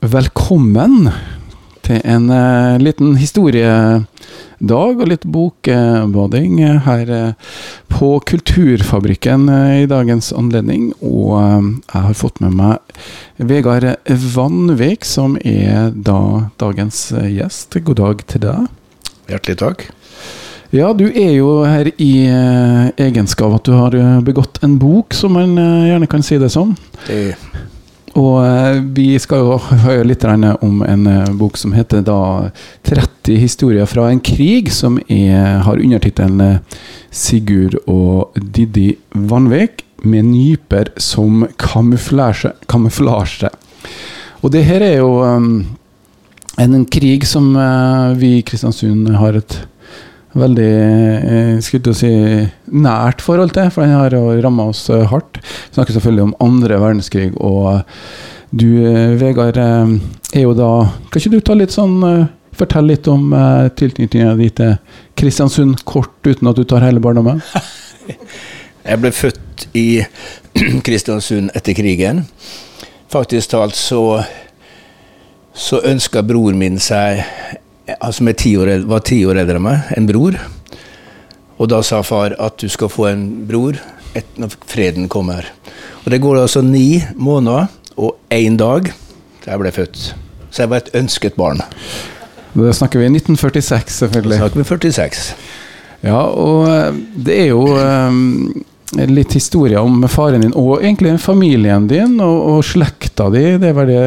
Velkommen til en uh, liten historiedag og litt bokbading her uh, på Kulturfabrikken i dagens anledning. Og jeg har fått med meg Vegard Vanvik, som er da dagens gjest. God dag til deg. Hjertelig takk. Ja, du er jo her i egenskap at du har begått en bok, som man gjerne kan si det som. Det, Og eh, vi skal jo høre litt om en eh, bok som heter da 30 historier fra en krig, som er, har undertittelen eh, Sigurd og Didi Vanvik med nyper som kamuflasje. kamuflasje. Og det her er jo en, krig som vi i Kristiansund har et veldig eh, skulle si, nært forhold til, for den har ramma oss eh, hardt. Vi snakker selvfølgelig om andre verdenskrig, og eh, du, Vegard, er jo da Kan ikke du ta litt sånn Fortell litt om eh, tilknytninga di til Kristiansund, kort, uten at du tar hele barndommen? jeg ble født i Kristiansund etter krigen. Faktisk talt så, så ønska bror min seg Han som er ti år, var ti år eldre enn meg, en bror. Og da sa far at du skal få en bror et, når freden kommer. Og det går altså ni måneder og én dag til jeg ble født. Så jeg var et ønsket barn. Da snakker vi 1946, selvfølgelig. Snakker vi 46. Ja, og eh, det er jo um, litt historie om faren din, og egentlig familien din og, og slekta di. Det er vel det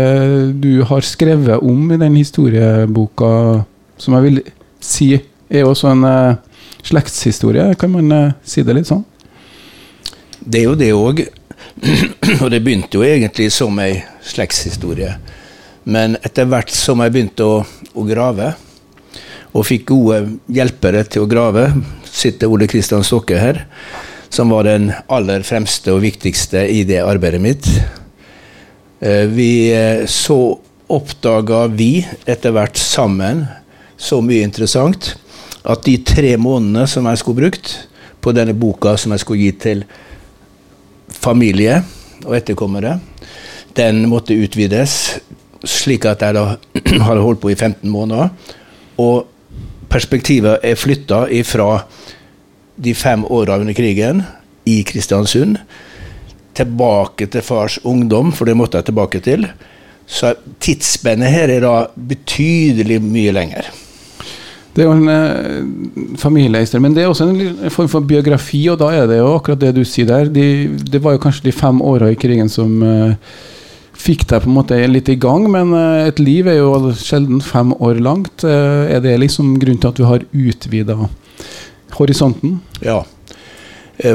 du har skrevet om i den historieboka, som jeg vil si er også en uh, slektshistorie. Kan man uh, si det litt sånn? Det er jo det òg. Og det begynte jo egentlig som ei slektshistorie. Men etter hvert som jeg begynte å, å grave, og fikk gode hjelpere til å grave, sitter Ole Kristian Stokke her, som var den aller fremste og viktigste i det arbeidet mitt. Eh, Vi så oppdaga vi etter hvert sammen så mye interessant at de tre månedene som jeg skulle brukt på denne boka som jeg skulle gi til familie og etterkommere, den måtte utvides, slik at jeg da hadde holdt på i 15 måneder. Og perspektivet er flytta ifra de fem åra under krigen i Kristiansund tilbake til fars ungdom, for det måtte jeg tilbake til. Så tidsspennet her er da betydelig mye lenger. Det er jo en eh, familiehistorie, men det er også en form for biografi, og da er det jo akkurat det du sier der. De, det var jo kanskje de fem åra i krigen som eh, fikk deg på en måte litt i gang, men eh, et liv er jo sjelden fem år langt. Eh, er det liksom grunnen til at du har utvida horisonten? Ja.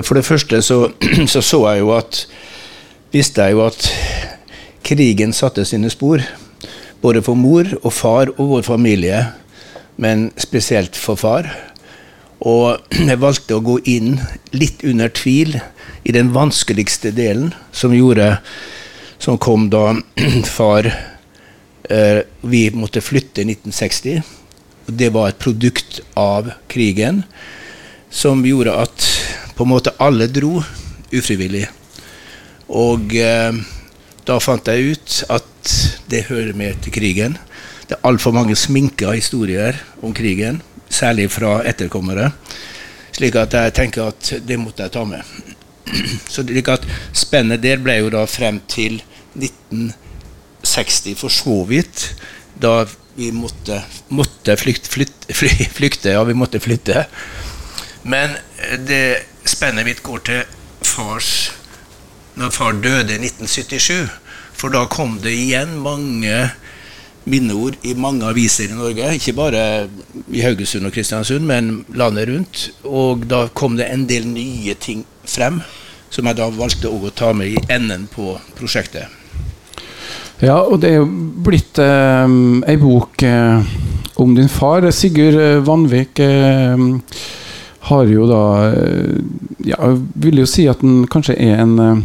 For det første så, så så jeg jo at Visste jeg jo at krigen satte sine spor. Både for mor og far og vår familie, men spesielt for far. Og jeg valgte å gå inn litt under tvil i den vanskeligste delen, som gjorde Som kom da far eh, Vi måtte flytte i 1960. Og det var et produkt av krigen som gjorde at på en måte alle dro ufrivillig. Og eh, da fant jeg ut at det hører med til krigen. Det er altfor mange sminka historier om krigen, særlig fra etterkommere. Slik at jeg tenker at det måtte jeg ta med. Så slik at spennet der ble jo da frem til 1960 for så vidt. Da vi måtte, måtte flykt, flyt, fly, flykte. Ja, vi måtte flytte. Men eh, det spennet mitt går til fars Når far døde i 1977. For da kom det igjen mange minneord i mange aviser i Norge. Ikke bare i Haugesund og Kristiansund, men landet rundt. Og da kom det en del nye ting frem, som jeg da valgte å ta med i enden på prosjektet. Ja, og det er jo blitt eh, ei bok eh, om din far. Sigurd eh, Vanvik eh, har jo da eh, Ja, jeg vil jo si at han kanskje er en eh,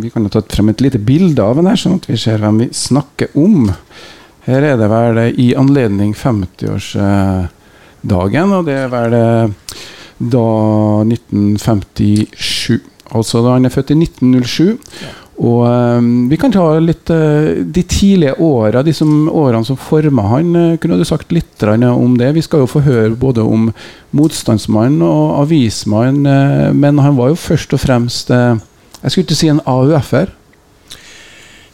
Vi kan jo ta frem et lite bilde av den, her, sånn at vi ser hvem vi snakker om. Her er det vel i anledning 50-årsdagen, og det er vel eh, da 1957. Altså da han er født i 1907. Og um, Vi kan ta litt uh, de tidlige åra, de som, årene som forma han. Uh, kunne du sagt litt om det? Vi skal jo få høre både om motstandsmann og avismann, uh, men han var jo først og fremst Jeg skulle ikke si en AUF-er.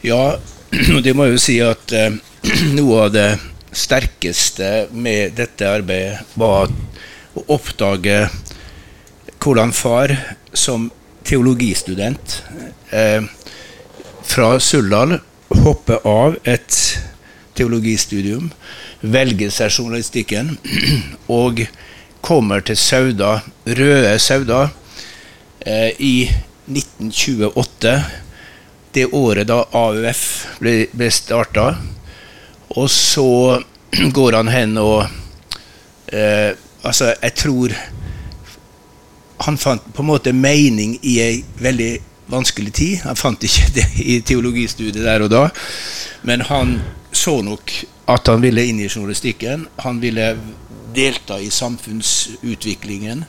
Ja, det må jeg jo si at noe av det sterkeste med dette arbeidet var å oppdage hvordan far som teologistudent eh, fra Suldal hopper av et teologistudium, velger seg journalistikken og kommer til Sauda, Røde Sauda, eh, i 1928. Det året da AUF ble, ble starta. Og så går han hen og eh, Altså, jeg tror han fant på en måte mening i ei veldig vanskelig tid. Han fant ikke det i teologistudiet der og da, men han så nok at han ville inn i journalistikken. Han ville delta i samfunnsutviklingen.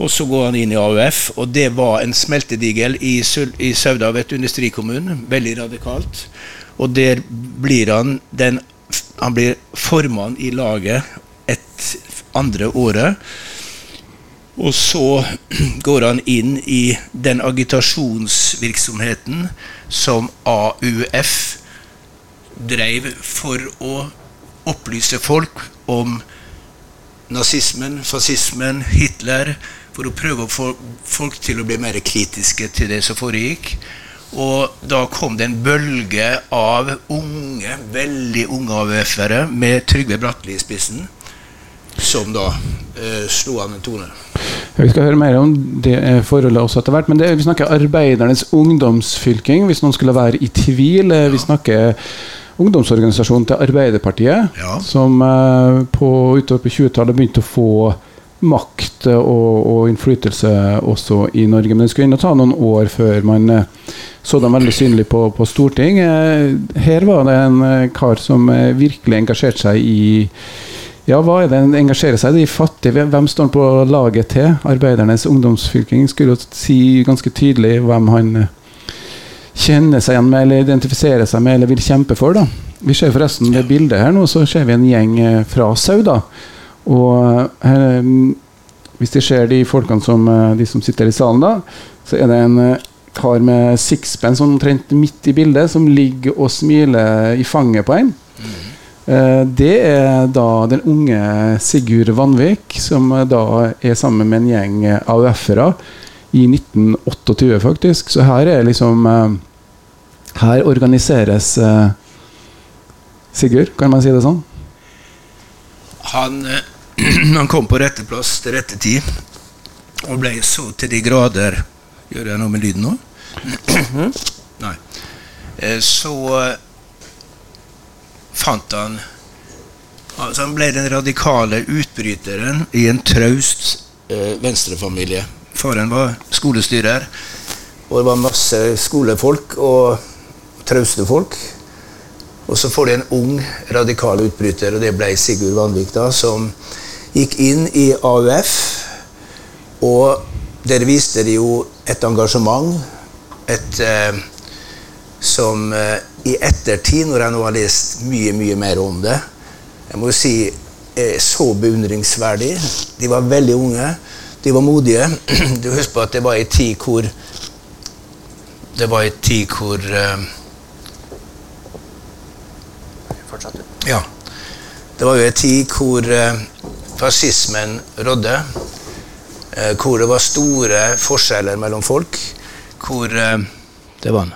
Og så går han inn i AUF, og det var en smeltedigel i, Sul- i Sauda, vet du, industrikommune. Veldig radikalt. Og der blir han den Han blir formann i laget et andre året. Og så går han inn i den agitasjonsvirksomheten som AUF drev for å opplyse folk om nazismen, fascismen, Hitler, for å prøve å få folk til å bli mer kritiske til det som foregikk. Og da kom det en bølge av unge, veldig unge AUF-ere med Trygve Bratteli i spissen, som da eh, slo an en tone. Vi skal høre mer om det eh, forholdet også etter hvert. Men det, vi snakker Arbeidernes ungdomsfylking, hvis noen skulle være i tvil. Ja. Vi snakker ungdomsorganisasjonen til Arbeiderpartiet, Ja. som eh, på, utover på 20-tallet begynte å få makt og, og innflytelse også i Norge. Men det skulle ta noen år før man eh, så dem veldig synlig på, på Storting. Eh, Her var det en eh, kar som virkelig engasjerte seg i ja, hva er det en engasjerer seg i? De fattige? Hvem står han på laget til? Arbeidernes ungdomsfylking skulle jo si ganske tydelig hvem han kjenner seg igjen med, eller identifiserer seg med, eller vil kjempe for. da. Vi ser forresten det bildet her nå, så ser vi en gjeng fra Sauda. Og her, mm, hvis de ser de folkene som eh, de som sitter i salen da, så er det en eh, kar med sixpence omtrent midt i bildet, som ligger og smiler i fanget på en. Eh, Det er da den unge Sigurd Vanvik, som eh, da er sammen med en gjeng eh, AUF-ere i 1928, faktisk. Så her er liksom eh, Her organiseres eh, Sigurd, kan man si det sånn? Han, eh, han kom på rette plass til rette tid, og ble så til de grader Gjør jeg noe med lyden nå? Nei. Eh, Så eh, fant han Altså Han ble den radikale utbryteren i en traust eh, venstrefamilie. Faren var skolestyrer, og det var masse skolefolk og trauste folk. Og så får de en ung, radikal utbryter, og det ble Sigurd Vanvik, da, som gikk inn i AUF. Og der viste de jo et engasjement, et eh, som eh, i ettertid, når jeg nå har lest mye, mye mer om det, jeg må jo si er så beundringsverdig. De var veldig unge, de var modige. Du husker på at det var en tid hvor Det var en tid hvor eh, Ja. Det var jo en tid hvor eh, fascismen rådde. Eh, hvor det var store forskjeller mellom folk. Hvor eh, Det var han.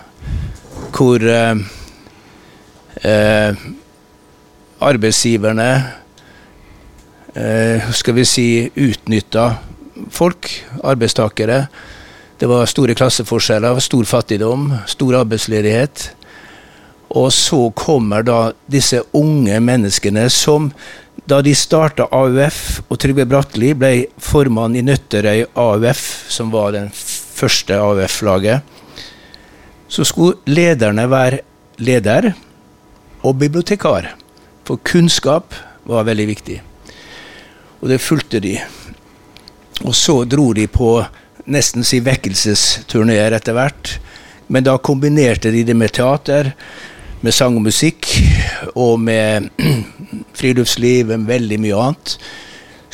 Hvor eh, eh, arbeidsgiverne eh, skal vi si utnytta folk, arbeidstakere. Det var store klasseforskjeller, stor fattigdom, stor arbeidsledighet. Og så kommer da disse unge menneskene som da de starta AUF, og Trygve Bratteli ble formann i Nøtterøy AUF, som var den første AUF-laget, så skulle lederne være leder og bibliotekar. For kunnskap var veldig viktig. Og det fulgte de. Og så dro de på nesten si vekkelsesturneer etter hvert. Men da kombinerte de det med teater, med sang og musikk, og med friluftsliv og veldig mye annet.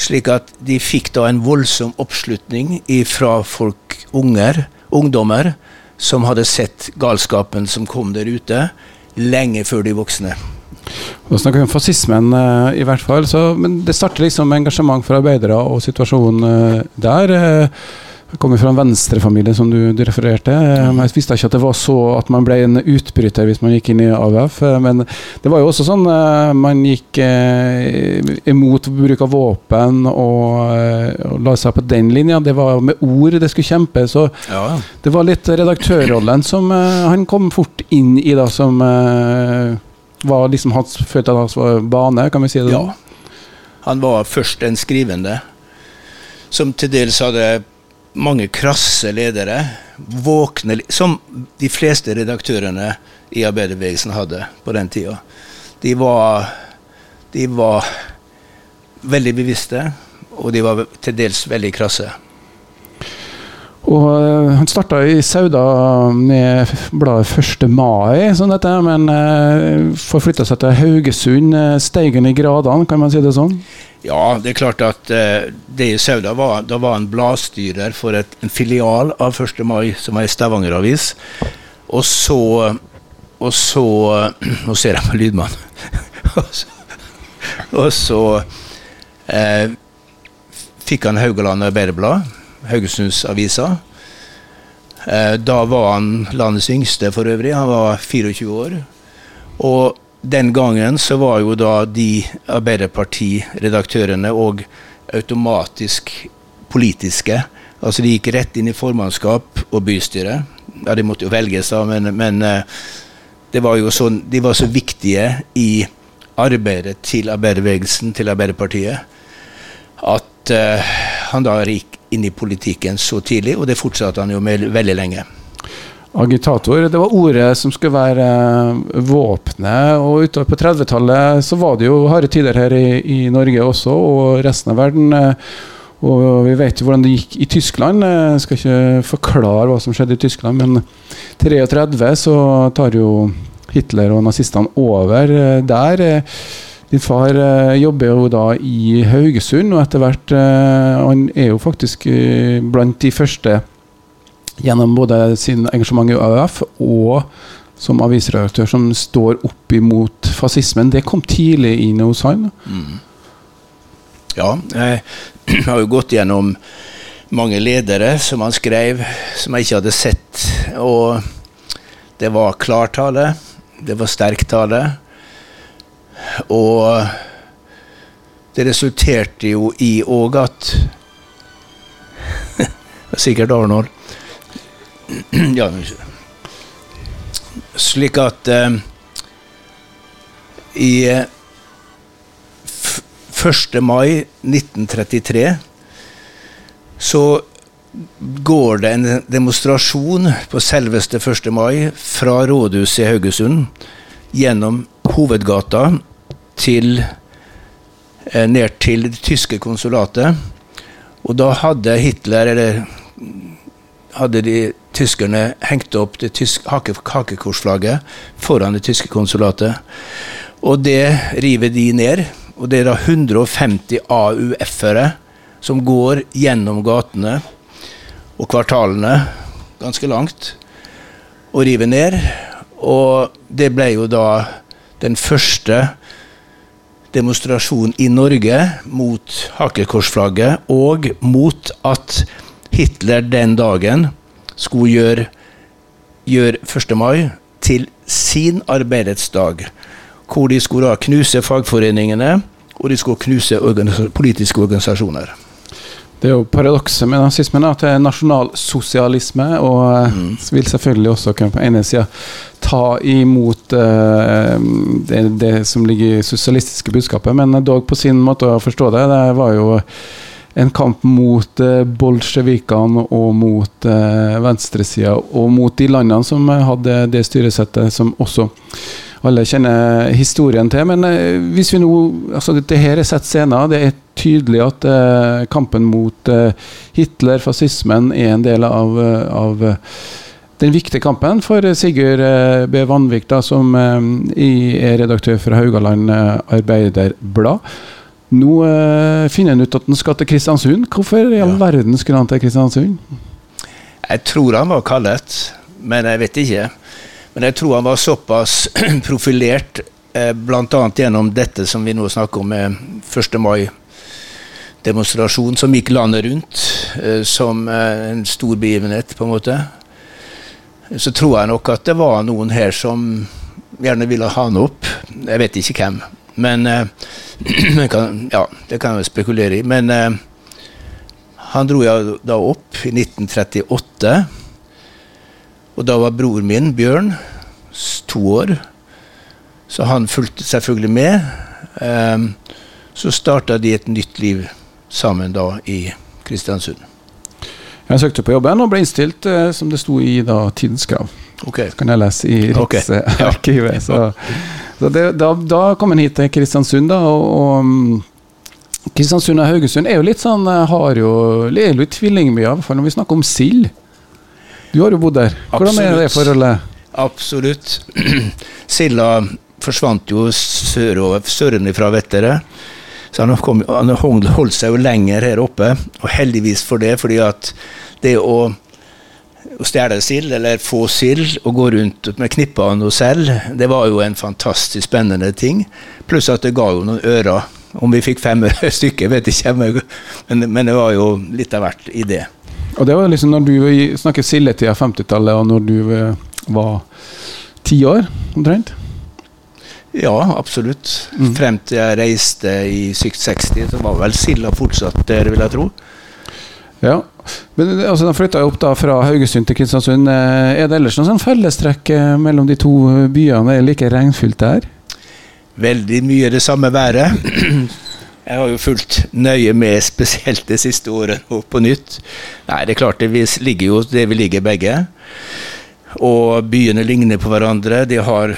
Slik at de fikk da en voldsom oppslutning fra folk, unger, ungdommer, som hadde sett galskapen som kom der ute, lenge før de voksne. Nå snakker vi om fascismen, uh, i hvert fall. Så, men det starter liksom med engasjement for arbeidere og situasjonen uh, der. Jeg kommer fra en venstrefamilie, som du, du refererte. Jeg visste ikke at det var så at man ble en utbryter hvis man gikk inn i AUF. Men det var jo også sånn man gikk imot bruk av våpen og, og la seg på den linja. Det var med ord det skulle kjempes. Så ja. det var litt redaktørrollen som han kom fort inn i, da, som var liksom hans, følte hans bane, kan vi si det Ja. Han var først en skrivende, som til dels hadde mange krasse ledere. Våkne, som de fleste redaktørene i arbeiderbevegelsen hadde på den tida. De var, de var veldig bevisste, og de var til dels veldig krasse. Og uh, Han starta i Sauda med bladet 1. mai, sånn dette, men uh, forflytta seg til Haugesund. Uh, Steigen i gradene, kan man si det sånn? Ja, det er klart at eh, det i Sauda var, da var han bladstyrer for et, en filial av 1. mai, som var ei Stavanger-avis. Og så Og så Nå ser jeg på lydmannen. og så, fikk han Haugaland Arbeiderblad Haugesundsavisa. Eh, da var han landets yngste for øvrig. Han var 24 år. Og den gangen så var jo da de Arbeiderparti-redaktørene og automatisk politiske. Altså de gikk rett inn i formannskap og bystyre. Ja, de måtte jo velges, da, men, men eh, var sånn, de var så viktige i arbeidet til arbeiderbevegelsen, til Arbeiderpartiet, at uh, han da gikk inn i politikken så tidlig, og det fortsatte han jo med veldig lenge. Agitator, det var ordet som skulle være uh, våpenet. Og utover på 30-tallet så var det jo harde tider her i, i, Norge også, og resten av verden. Uh, og vi vet jo hvordan det gikk i Tyskland. Jeg skal ikke forklare hva som skjedde i Tyskland, men 33 så tar jo Hitler og nazistene over der. Din far eh, jobber jo da i Haugesund, og etter hvert eh, Han er jo faktisk eh, blant de første gjennom både sin engasjement i AUF og som avisredaktør som står opp imot fascismen. Det kom tidlig inn hos han. Mm. Ja, jeg har jo gått gjennom mange ledere som han skrev, som jeg ikke hadde sett. Og det var klartale, det var sterk tale. Og det resulterte jo i òg at Sikkert Arnold. ja, slik at eh, i 1. mai 1933 så går det en demonstrasjon på selveste 1. mai fra rådhuset i Haugesund gjennom hovedgata til, eh, ned til det tyske konsulatet. Og da hadde Hitler, eller hadde de tyskerne hengte opp det hake, hakekorsflagget foran det tyske konsulatet. Og det river de ned. Og det er da 150 AUF-ere som går gjennom gatene og kvartalene ganske langt og river ned. Og det ble jo da den første demonstrasjonen i Norge mot hakekorsflagget og mot at Hitler den dagen skulle gjøre, gjøre 1. mai til sin arbeidets dag. Hvor de skulle knuse fagforeningene, og de skulle knuse organisa politiske organisasjoner. Det er jo paradokset med nazismen at det er nasjonalsosialisme, og eh, mm. vil selvfølgelig også på ene sida ta imot uh, det, det, som ligger i sosialistiske budskapet, men dog på sin måte å forstå det. Det var jo en kamp mot eh, bolsjevikene og mot eh, venstresida, og mot de landene som hadde det styresettet som også alle kjenner historien til. Men eh, hvis vi nå altså Dette her er sett scener. Det er tydelig at eh, kampen mot eh, Hitler, fascismen, er en del av, av den viktige kampen for Sigurd eh, B. Vanvik, da, som eh, er redaktør for Haugaland eh, Arbeiderblad. Nå eh, finner han ut at han skal til Kristiansund. Hvorfor i all Ja. verden skulle han til Kristiansund? Jeg tror han var kallet, men jeg vet ikke. Men jeg tror han var såpass profilert, eh, bl.a. gjennom dette som vi nå snakker om med 1. mai-demonstrasjonen som gikk landet rundt eh, som eh, en stor begivenhet, på en måte. Så tror jeg nok at det var noen her som gjerne ville ha han opp. Jeg vet ikke hvem. Men eh, kan, Ja, det kan jeg spekulere i. Men eh, han dro jeg da opp i 1938. Og da var broren min, Bjørn, to år. Så han fulgte selvfølgelig med. Eh, så starta de et nytt liv sammen da i Kristiansund. Jeg søkte på jobben og ble innstilt, eh, som det sto i da, Tidens Krav. Ok. kan jeg lese i. Riksarkivet. Okay. så det, da, da kom han hit til Kristiansund, da. Og, og mm, Kristiansund og Haugesund er jo litt sånn eh, har jo, er jo tvillingbyer, i hvert fall når vi snakker om sild. Du har jo bodd der. Hvordan er det Absolutt. forholdet? Absolutt. Silda forsvant jo sørover, sørenfra, vet dere. Så han, kom, han holdt seg jo lenger her oppe, og heldigvis for det, fordi at det å, å stjele sild, eller få sild, og gå rundt med knippene og selge, det var jo en fantastisk spennende ting. Pluss at det ga jo noen ører. Om vi fikk fem øre stykket, vet ikke jeg, men, men det var jo litt av hvert i det. Og det var liksom når du i- snakker sildetida 50-tallet, og når du eh, var ti år, omtrent? Ja, absolutt. Mm. Frem til jeg reiste i 60, så var vel Silda fortsatt der, vil jeg tro. Ja. Men eh, altså, De flytta opp da fra Haugesund til Kristiansund. Eh, Er det ellers noen sånn fellestrekk eh, mellom de to byene? Er det like regnfylt der? Veldig mye det samme været. Jeg har jo fulgt nøye med, spesielt det siste året nå på nytt. Nei, det er klart, det vi ligger jo det vi ligger begge. Og byene ligner på hverandre. De har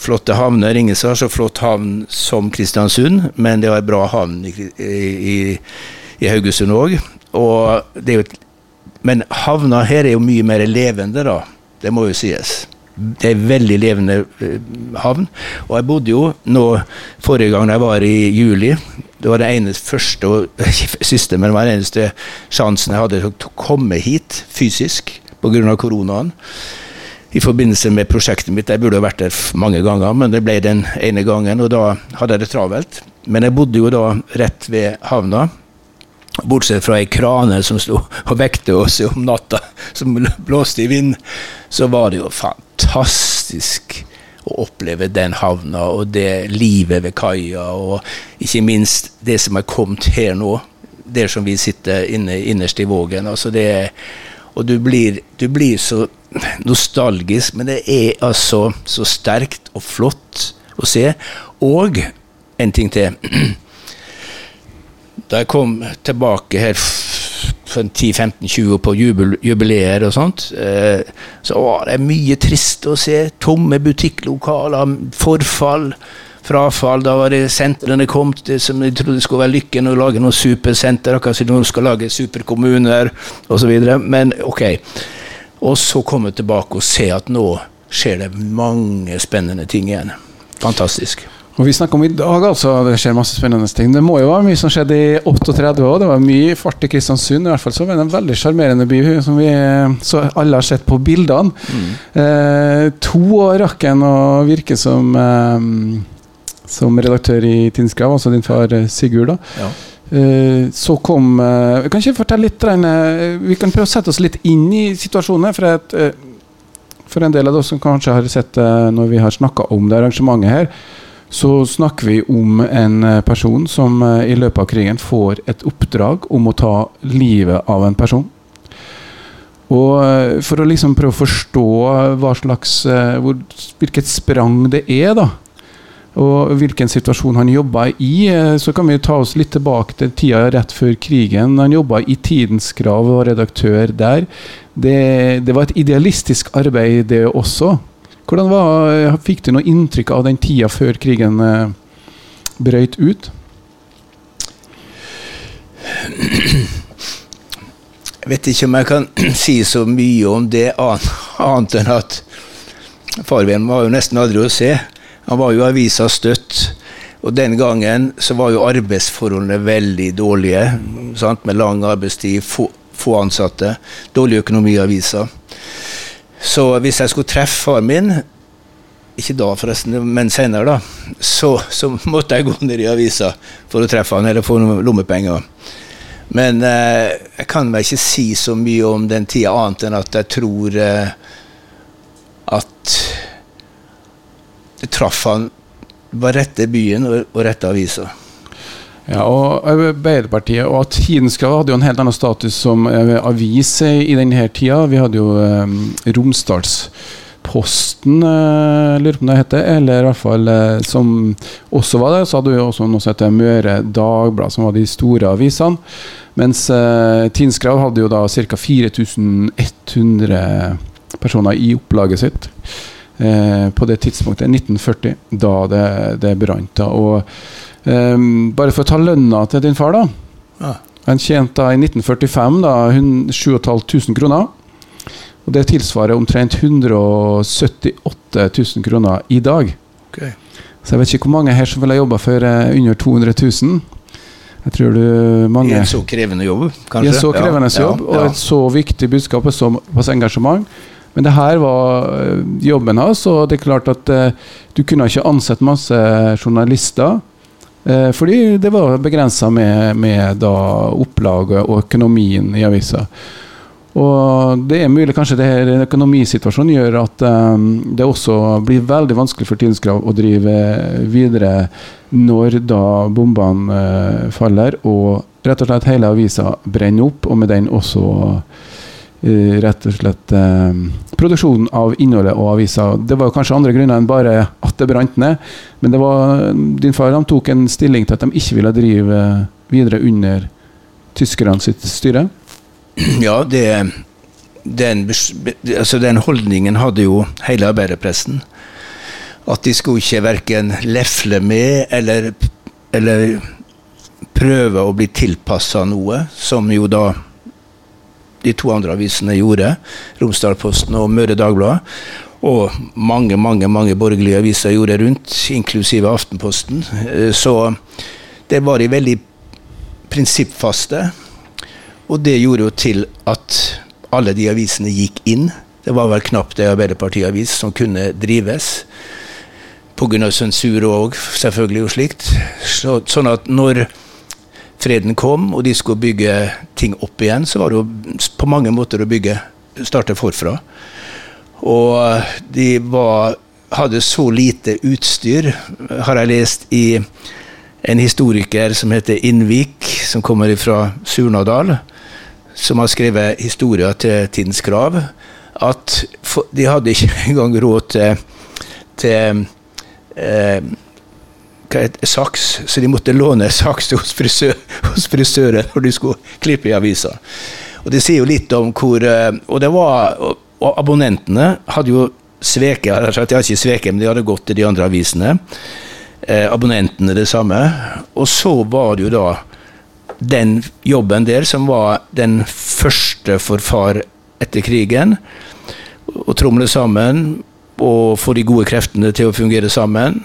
flotte havner. Ingen har så flott havn som Kristiansund, men de har bra havn i, i, i Haugesund òg. Og det er jo et Men havna her er jo mye mer levende, da. Det må jo sies. Det er veldig levende eh, havn. Og jeg bodde jo nå forrige gang jeg var i juli. Det var det eneste første og siste, men det var den eneste sjansen jeg hadde til å komme hit fysisk pga. koronaen. I forbindelse med prosjektet mitt. Jeg burde vært der mange ganger, men det ble den ene gangen, og da hadde jeg det travelt. Men jeg bodde jo da rett ved havna. Bortsett fra ei krane som sto og vekte oss om natta, som blåste i vind, så var det jo fantastisk å oppleve den havna og det livet ved kaia, og ikke minst det som er kommet her nå, der som vi sitter inne, innerst i Vågen. altså det og du blir, du blir så nostalgisk, men det er altså så sterkt og flott å se. Og en ting til. Da jeg kom tilbake her for 10-15-20 på jubileer og sånt, eh, så var det mye trist å se. Tomme butikklokaler, forfall, frafall. Da var det sentrene kom, det som de trodde skulle være lykken å lage noen supersenter, akkurat som de skal lage superkommuner osv. Men ok. Og så komme tilbake og se at nå skjer det mange spennende ting igjen. Fantastisk. Og Vi snakker om i dag, altså. Det skjer masse spennende ting. Det må jo være mye som skjedde i 38 òg. Det var mye fart i Kristiansund. I hvert fall så var det en veldig sjarmerende by, som vi så alle har sett på bildene. Eh, to år rakk en å virke som eh, som redaktør i Tinskrav, altså din far eh, Sigurd. da. Ja. Eh, så kom eh, kan ikke fortelle litt eh, Vi kan prøve å sette oss litt inn i situasjonen. For, eh, for en del av dere som kanskje har sett det når vi har snakka om det arrangementet her, så snakker vi om en eh, person som eh, i løpet av krigen får et oppdrag om å ta livet av en person. Og eh, For å liksom prøve å forstå hva slags, hvor, hvilket sprang det er, da, og hvilken situasjon han jobba i, så kan vi ta oss litt tilbake til tida rett før krigen. Han jobba i Tidens Krav og var redaktør der. Det, det var et idealistisk arbeid, det også. Hvordan var, eh, Fikk du noe inntrykk av den tida før krigen eh, brøyt ut? Jeg vet ikke om jeg kan si så mye om det, annet enn at farven var jo nesten aldri å se. Han var jo avisa støtt. Og den gangen så var jo arbeidsforholdene veldig dårlige. Sant? Med lang arbeidstid, få, få ansatte, dårlig økonomi i avisa. Så hvis jeg skulle treffe far min, ikke da forresten, men senere, da, så, så måtte jeg gå ned i avisa for å treffe han, eller få noen lommepenger. Men eh, jeg kan vel ikke si så mye om den tida, annet enn at jeg tror eh, at jeg traff han var rette byen og, og rette avisa. Ja, og Arbeiderpartiet og Tidenskrav hadde jo en helt annen status som eh, avis i denne tida. Vi hadde jo um, Romsdalsposten, uh, lurer på om det heter, eller i hvert fall uh, som også var det. Så hadde vi også noe som heter Møre Dagblad, som var de store avisene. Mens uh, Tidenskrav hadde jo da ca. 4100 personer i opplaget sitt. Uh, på det tidspunktet, 1940, da det, det brant. Og eh, bare for å ta lønna til din far, da. Ja. Han tjente da i 1945 da 7500 kroner. Og det tilsvarer omtrent 178 000 kroner i dag. Okay. Så jeg vet ikke hvor mange her som ville jobba for eh, under 200 000. Jeg tror du mange I en så krevende jobb, kanskje? I en så krevende ja, jobb, ja, ja. og et så viktig budskap og såpass engasjement. Men det her var eh, jobben hans, og det er klart at uh, du kunne ikke ansett masse journalister. Uh, fordi det var begrensa med, med opplaget og økonomien i avisa. Og det er mulig kanskje det her økonomisituasjonen gjør at um, det også blir veldig vanskelig for Tidenskrav å drive videre når da bombene uh, faller og rett og slett hele avisa brenner opp, og med den også uh, rett og slett eh, produksjonen av innholdet og avisa. Det var kanskje andre grunner enn bare at det brant ned. Men det var, din far de tok en stilling til at de ikke ville drive videre under tyskerne sitt styre. Ja, det, den, altså den holdningen hadde jo hele arbeiderpressen. At de skulle ikke verken lefle med eller, eller prøve å bli tilpassa noe, som jo da de to andre avisene gjorde, Romsdalposten og Møre Dagblad. Og mange mange, mange borgerlige aviser gjorde rundt, inklusive Aftenposten. Eh, så det var de veldig prinsippfaste. Og det gjorde jo til at alle de avisene gikk inn. Det var vel knapt ei Arbeiderpartiavis som kunne drives. Pga. sensur og selvfølgelig, og slikt. Så, sånn at når freden kom, og de skulle bygge ting opp igjen, så var det jo på mange måter å bygge starte forfra. Og de var, hadde så lite utstyr, har jeg lest i en historiker som heter Innvik, som kommer fra Surnadal, som har skrevet historier til Tidens Krav, at de hadde ikke engang råd til, til eh, saks, så de måtte låne saks hos, frisør, hos frisøren når de skulle klippe i avisa. Og Det sier jo litt om hvor eh, Og det var, og abonnentene hadde jo sveket De hadde ikke sveket, men de hadde gått til de andre avisene. Eh, abonnentene det samme. Og så var det jo da den jobben der som var den første for far etter krigen. Å tromle sammen og få de gode kreftene til å fungere sammen.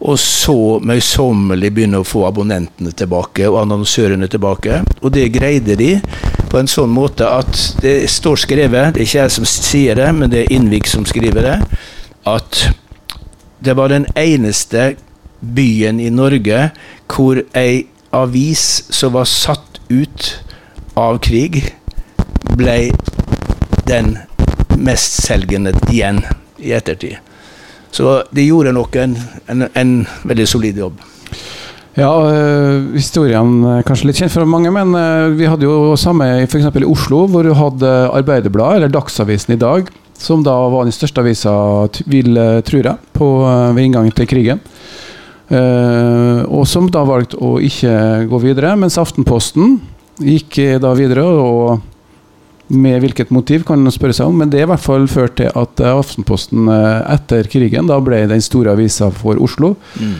Og så møysommelig begynne å få abonnentene tilbake og annonsørene tilbake. Og det greide de på en sånn måte at det står skrevet, det er ikke jeg som sier det, men det er Innvik som skriver det, at det var den eneste byen i Norge hvor ei avis som var satt ut av krig, ble den mestselgende igjen i ettertid. Så de gjorde nok en, en, en veldig solid jobb. Ja, øh, historien er kanskje litt kjent for mange, men øh, vi hadde jo samme f.eks. i Oslo, hvor du hadde Arbeiderbladet, eller Dagsavisen i dag, som da var den største avisa, vil, tror jeg, på, ved inngangen til krigen. Uh, og som da valgte å ikke gå videre, mens Aftenposten gikk da videre og med hvilket motiv, kan man spørre seg om, men det er i hvert fall ført til at Aftenposten eh, etter krigen da ble den store avisa for Oslo. Mm.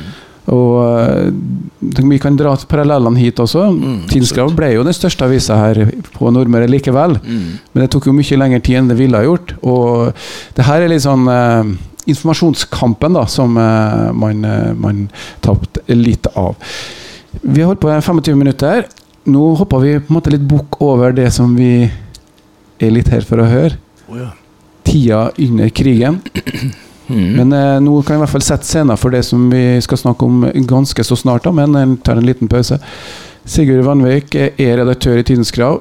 Og eh, vi kan dra parallellene hit også. Mm, Tidskrav ble jo den største avisa her på Nordmøre likevel. Mm. Men det tok jo mye lengre tid enn det ville ha gjort. Og det her er litt sånn eh, informasjonskampen da, som eh, man, eh, man tapte litt av. Vi har holdt på i 25 minutter. Nå hopper vi på en måte litt bukk over det som vi er litt her for å høre. Oh, ja. Tida under krigen. Mm. Men eh, nå kan vi i hvert fall sette scenen for det som vi skal snakke om ganske så snart, da, men jeg tar en liten pause. Sigurd Vanvik er redaktør i Tidens Krav.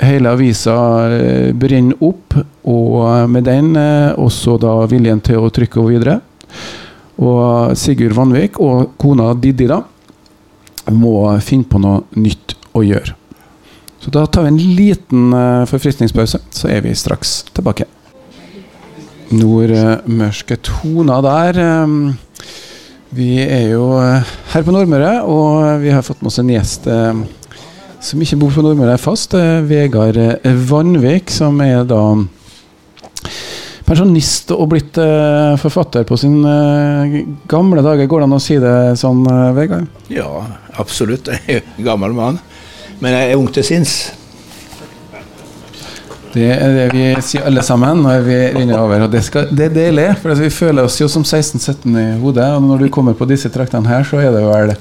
Hele avisa eh, brenner opp, og eh, med den eh, også da viljen til å trykke henne videre. Og Sigurd Vanvik og kona Didi da må finne på noe nytt å gjøre. Så da tar vi en liten eh, forfriskningspause, så er vi straks tilbake. Nordmørske toner der. eh, Vi er jo eh, her på Nordmøre, og vi har fått med oss en gjest eh, som ikke bor på Nordmøre fast. eh, Vegard eh, Vanvik, som er da pensjonist og blitt eh, forfatter på sin eh, gamle dager. Går det an å si det sånn, eh, Vegard? Ja, absolutt. Jeg er gammel mann. Men jeg er ung til sinns. Det er det vi sier alle sammen når vi runder over. Og det, skal, det er deilig, for vi føler oss jo som 16-17 i hodet. Og når du kommer på disse traktene her, så er det vel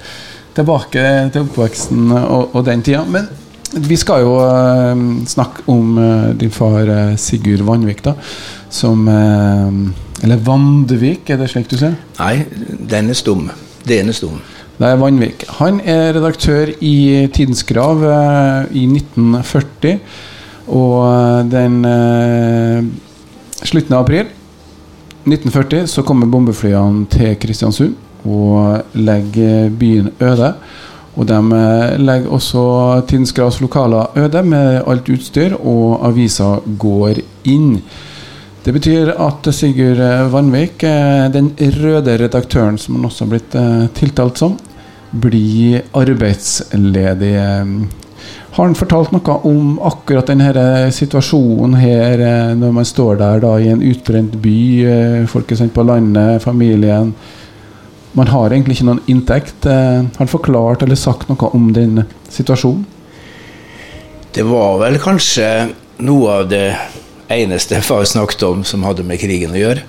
tilbake til oppveksten og, og den tida. Men vi skal jo uh, snakke om uh, din far uh, Sigurd Vanvik, da. Som Eller Vandvik, er det slik du sier? Nei, den er stum. Den er stum. Det er Vanvik. Han er redaktør i Tidens Grav eh, i 1940. Og eh, den eh, slutten av april 1940 så kommer bombeflyene til Kristiansund og legger byen øde. Og de eh, legger også Tidens Gravs lokaler øde med alt utstyr, og avisa går inn. Det betyr at Sigurd eh, Vanvik, eh, den røde redaktøren som han også har blitt eh, tiltalt som, blir arbeidsledig. Har han fortalt noe om akkurat denne situasjonen her, når man står der da i en utbrent by, folk er sendt på landet, familien Man har egentlig ikke noen inntekt. Har han forklart eller sagt noe om den situasjonen? Det var vel kanskje noe av det eneste far snakket om som hadde med krigen å gjøre.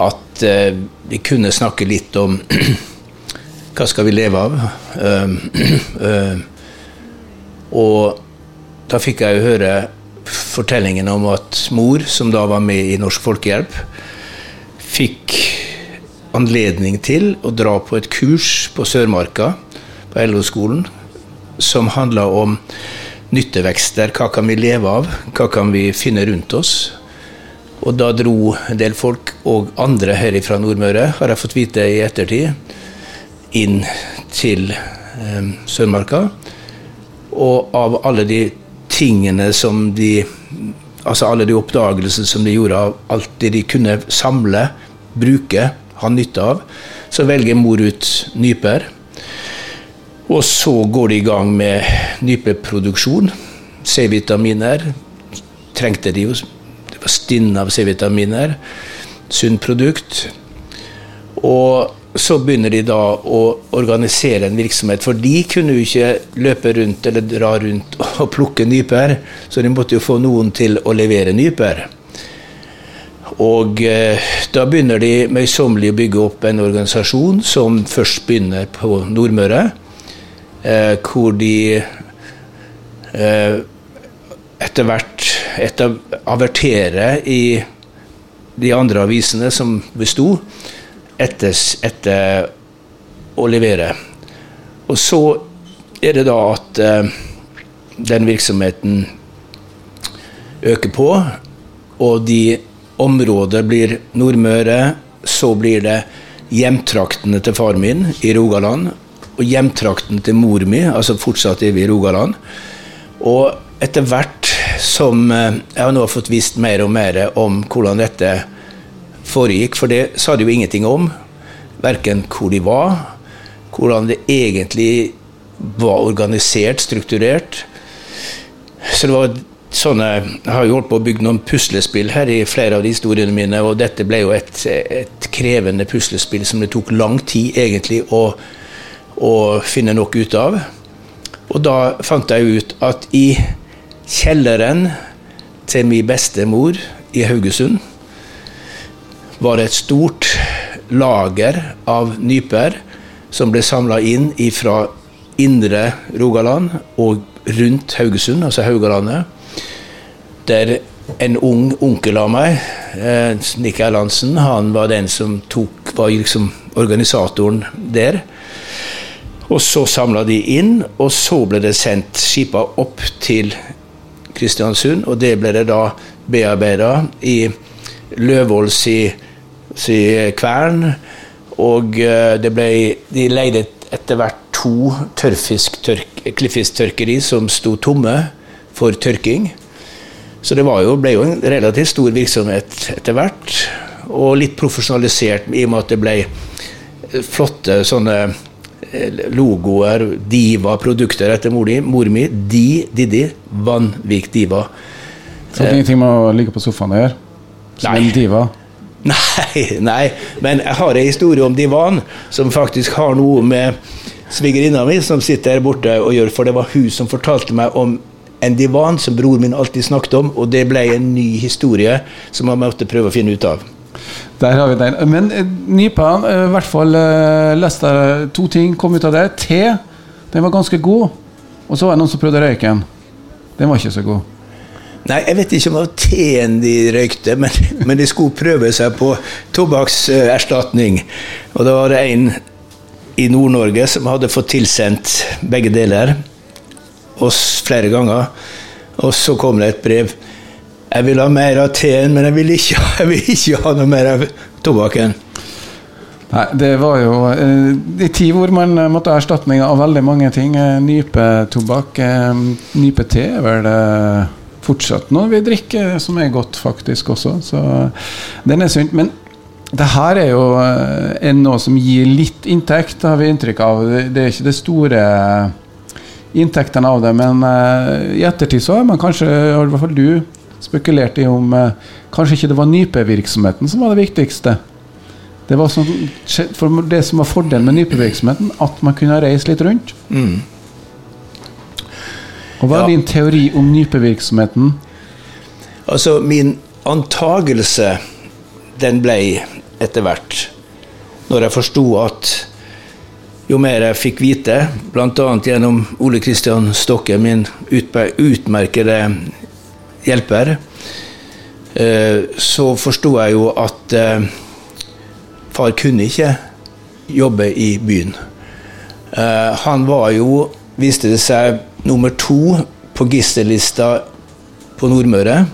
At eh, vi kunne snakke litt om hva skal vi leve av. Uh, uh, og da fikk jeg jo høre fortellingen om at mor, som da var med i Norsk Folkehjelp, fikk anledning til å dra på et kurs på Sørmarka, på LO-skolen, som handla om nyttevekster. Hva kan vi leve av? Hva kan vi finne rundt oss? Og da dro en del folk, og andre her fra Nordmøre, har jeg fått vite i ettertid, inn til eh, Sørmarka. Og av alle de tingene som de Altså alle de oppdagelsene som de gjorde av alt det de kunne samle, bruke, ha nytte av, så velger mor ut nyper. Og så går de i gang med nypeproduksjon. C-vitaminer trengte de jo. Det var stinn av C-vitaminer. Sunt produkt. Og så begynner de da å organisere en virksomhet, for de kunne jo ikke løpe rundt eller dra rundt og plukke nyper, så de måtte jo få noen til å levere nyper. Og eh, da begynner de møysommelig å bygge opp en organisasjon som først begynner på Nordmøre, eh, hvor de eh, etter hvert averterer i de andre avisene som besto, etter, etter å levere. Og så er det da at eh, den virksomheten øker på, og de områder blir Nordmøre, så blir det hjemtraktene til far min i Rogaland, og hjemtrakten til mor mi, altså fortsatt er vi i Rogaland. Og etter hvert som jeg jeg har nå fått visst mer og mer om hvordan dette foregikk, for det sa de jo ingenting om, verken hvor de var, hvordan det egentlig var organisert, strukturert. Så det var sånne Jeg har jo holdt på å bygge noen puslespill her i flere av de historiene mine, og dette ble jo et, et krevende puslespill som det tok lang tid egentlig å, å finne noe ut av. Og da fant jeg ut at i kjelleren til min bestemor i Haugesund var det et stort lager av nyper som ble samla inn fra indre Rogaland og rundt Haugesund, altså Haugalandet. Der en ung onkel av meg, eh, Nick Erlandsen, han var den som tok, var liksom organisatoren der. Og så samla de inn, og så ble det sendt skipa opp til Kristiansund, og det ble det da bearbeida i Løvåls i, i kvern. Og eh, det ble, de leide etter hvert to klippfisktørkeri som sto tomme for tørking. Så det jo, ble jo en relativt stor virksomhet etter hvert. Og litt profesjonalisert i og med at det ble flotte sånne logoer, Diva-produkter etter mor, mor mi. De, Didi, Vanvik Diva. Så det er ingenting med å ligge på sofaen og gjøre? Som nei. en diva? Nei, nei, men jeg har en historie om divan som faktisk har noe med svigerinna mi som sitter her borte og gjør, for det var hun som fortalte meg om en divan som bror min alltid snakket om, og det ble en ny historie som jeg måtte prøve å finne ut av. Der har vi den. Men eh, Nypa, eh, i hvert fall eh, leste jeg to ting kom ut av det. Te, den var ganske god. Og så var det noen som prøvde å røyke den. Den var ikke så god. Nei, jeg vet ikke om det var teen de røykte, men, men de skulle prøve seg på tobakkserstatning. Og da var det en i Nord-Norge som hadde fått tilsendt begge deler oss flere ganger. Og så kom det et brev. Jeg vil ha mer av teen, men jeg vil ikke, jeg vil ikke ha noe mer av tobakken. Nei, det var jo eh, de tid hvor man måtte ha erstatning av veldig mange ting. Eh, nypetobakk, eh, nypete er vel fortsatt noe vi drikker som er godt, faktisk også. Så den er sunt. Men det her er jo er noe som gir litt inntekt, har vi inntrykk av. Det er ikke det store inntektene av det. Men i ettertid så har man kanskje, i hvert fall du, spekulert i om eh, kanskje ikke det var nypevirksomheten som var det viktigste. Det var sånn, for det som var fordelen med nypevirksomheten, at man kunne reise litt rundt. Mm. Og Hva er ja. din teori om nypevirksomheten? Altså, min antagelse, den ble etter hvert, når jeg forsto at jo mer jeg fikk vite, bl.a. gjennom Ole Kristian Stokke, min utmerkede hjelper, eh, så forsto jeg jo at eh, far kunne ikke jobbe i byen. Eh, han var jo, viste det seg, nummer to på Gister-lista på Nordmøre,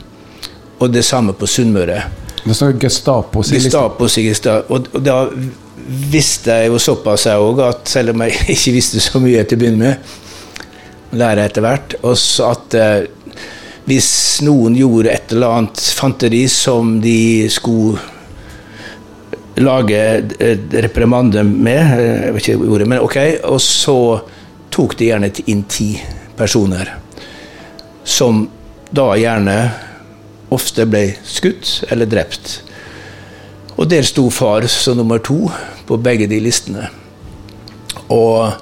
og det samme på Sunnmøre. Det står Gestapo. Gestapo, og da visste jeg jo såpass, jeg òg, at selv om jeg ikke visste så mye til å begynne med, lærer jeg etter hvert, at hvis noen gjorde et eller annet fanteri som de skulle lage reprimande med, eh, jeg vet ikke ordet, men ok, og så tok de gjerne inn ti personer. Som da gjerne ofte ble skutt eller drept. Og der sto far som nummer to på begge de listene. Og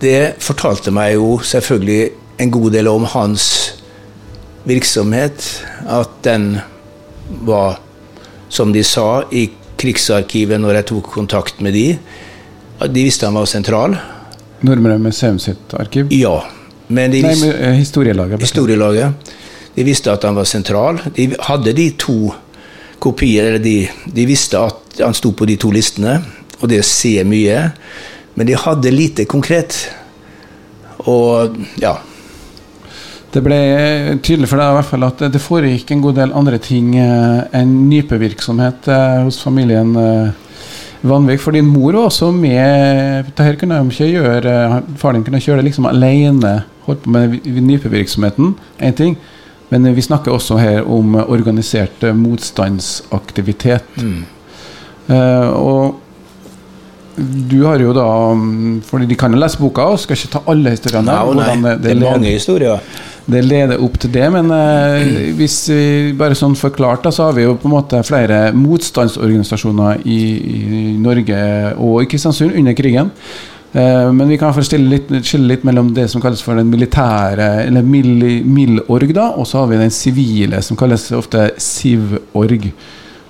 det fortalte meg jo selvfølgelig en god del om hans virksomhet. At den var, som de sa i Krigsarkivet når jeg tok kontakt med de, at de visste han var sentral. Nordmøre Museum sitt arkiv? Ja. Men de visste, Nei, historielaget. Historielaget. De visste at han var sentral. De hadde de to kopier. Eller de, de visste at han sto på de to listene, og det ser mye. Men de hadde lite konkret. Og ja. Det ble tydelig for deg i hvert fall at det foregikk en god del andre ting eh, enn nypevirksomhet eh, hos familien eh, Vanvik. For din mor var også med Dette kunne de ikke gjøre Faren din kunne kjøre det liksom alene. Holdt på med nypevirksomheten. Én ting. Men vi snakker også her om organisert motstandsaktivitet. Mm. Uh, og du har jo da mm, Fordi de kan jo lese boka, og skal ikke ta alle historiene. Nei, nei. det, Det, er mange historier. det leder opp til det, men eh, hvis vi bare sånn forklart, da, så har vi jo på en måte flere motstandsorganisasjoner i, i Norge og i Kristiansund under krigen. Eh, men vi kan fall litt, skille litt mellom det som kalles for den militære, eller MIL-org, da, og så har vi den sivile, som kalles ofte Sivorg.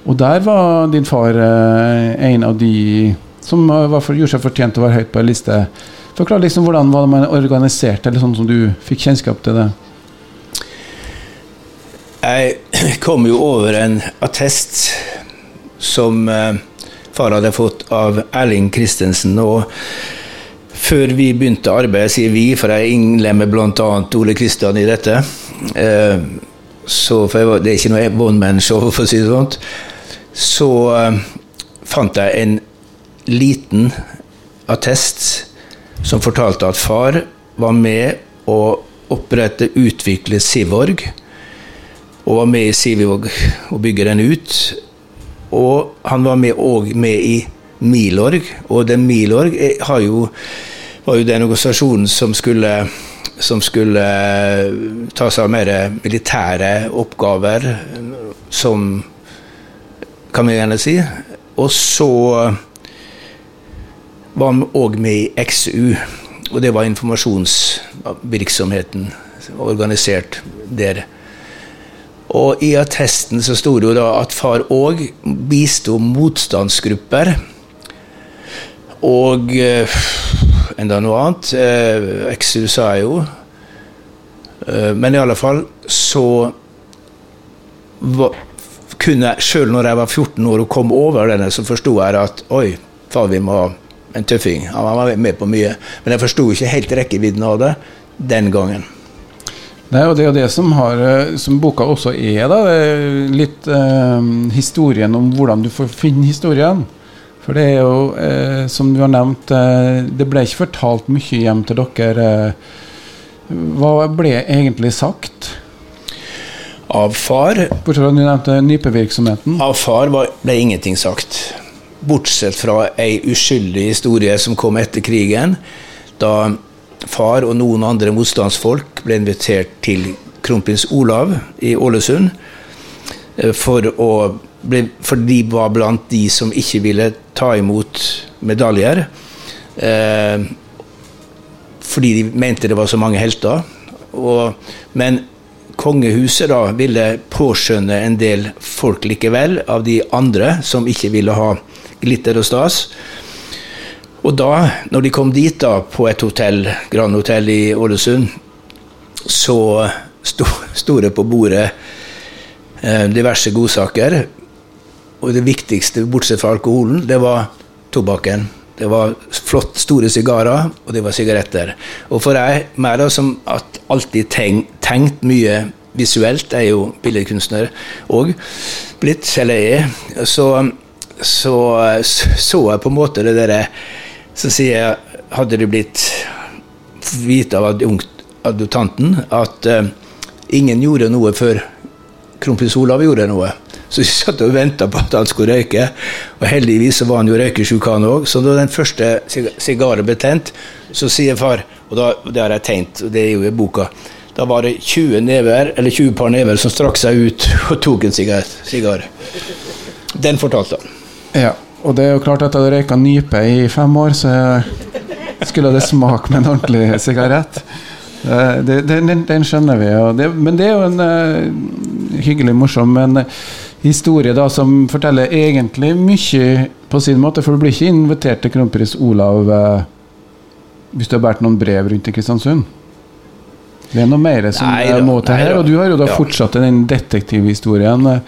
Og der var din far eh, en av de som eh, gjorde seg fortjent til å være høyt på en liste. Forklar liksom hvordan var det man organiserte, eller sånn som du fikk kjennskap til det. Jeg kom jo over en attest som eh, far hadde fått av Erling Christensen. Og før vi begynte arbeidet, sier vi, for jeg innlemmer bl.a. Ole Kristian i dette eh, så, for Det er ikke noe one man-show, for å si det sånn. Så fant jeg en liten attest som fortalte at far var med å opprette, utvikle Sivorg og var med i Sivivåg og bygge den ut. Og han var med, og med i Milorg, og den Milorg har jo, var jo den organisasjonen som skulle, som skulle eh, ta seg av mer militære oppgaver, som kan vi gjerne si. Og så var òg med i XU, og det var informasjonsvirksomheten organisert der. Og i attesten så sto det jo da at far òg bisto motstandsgrupper. Og eh, enda noe annet. Eh, XU sa jeg jo. Eh, men i alle fall så var, kunne jeg, Sjøl når jeg var 14 år og kom over denne, så forsto jeg at oi, far vi må ha en tøffing. Han var med på mye. Men jeg forsto ikke helt rekkevidden av det den gangen. Nei, og Det er jo det som, har, eh, som boka også er. da, Litt eh, historien om hvordan du får finne historien. For det er jo, eh, som du har nevnt, eh, det ble ikke fortalt mye hjem til dere. Hva ble egentlig sagt? Av far Bortsett fra at du nevnte nypevirksomheten. Av far var, ble ingenting sagt. Bortsett fra ei uskyldig historie som kom etter krigen, da far og noen andre motstandsfolk ble invitert til kronprins Olav i Ålesund. eh, For, å, bli, for de var blant de som ikke ville ta imot medaljer. Eh, fordi de mente det var så mange helter. Og, men kongehuset da ville påskjønne en del folk likevel, av de andre som ikke ville ha glitter og stas. Og da, når de kom dit da, på et hotell, Grand Hotell i Ålesund, så sto, sto det på bordet eh, diverse godsaker. Og det viktigste, bortsett fra alkoholen, det var tobakken. Det var flott, store sigarer, og det var sigaretter. Og for jeg, meg da, som alltid tenkt, tenkt mye visuelt, jeg er jo billedkunstner òg, blitt, eller er, så, så så jeg på en måte det derre Så sier hadde det blitt vite av adjutanten at uh, ingen gjorde noe før kronprins Olav gjorde noe. Så vi satt og venta på at han skulle røyke, og heldigvis så var han jo røykesjuk han òg. Så da den første sig- sigaren ble tent, så sier far, og da, det har jeg tegnet, og det er jo i boka da var det 20 never, eller 20 par never som strakk seg ut og tok en sigar. sigar. Den fortalte han. Ja, og det er jo klart at jeg hadde røyka nype i fem år, så skulle det smake med en ordentlig sigarett. Eh, det- det- Den, den skjønner vi. Det, men det er jo en uh, hyggelig, morsom en historie da som forteller egentlig mye på sin måte. For du blir ikke invitert til kronprins Olav uh, hvis du har båret noen brev rundt i Kristiansund. Det er noe mer som Nei eh, må til her. Og du har jo da Ja. fortsatt den detektivhistorien. Eh,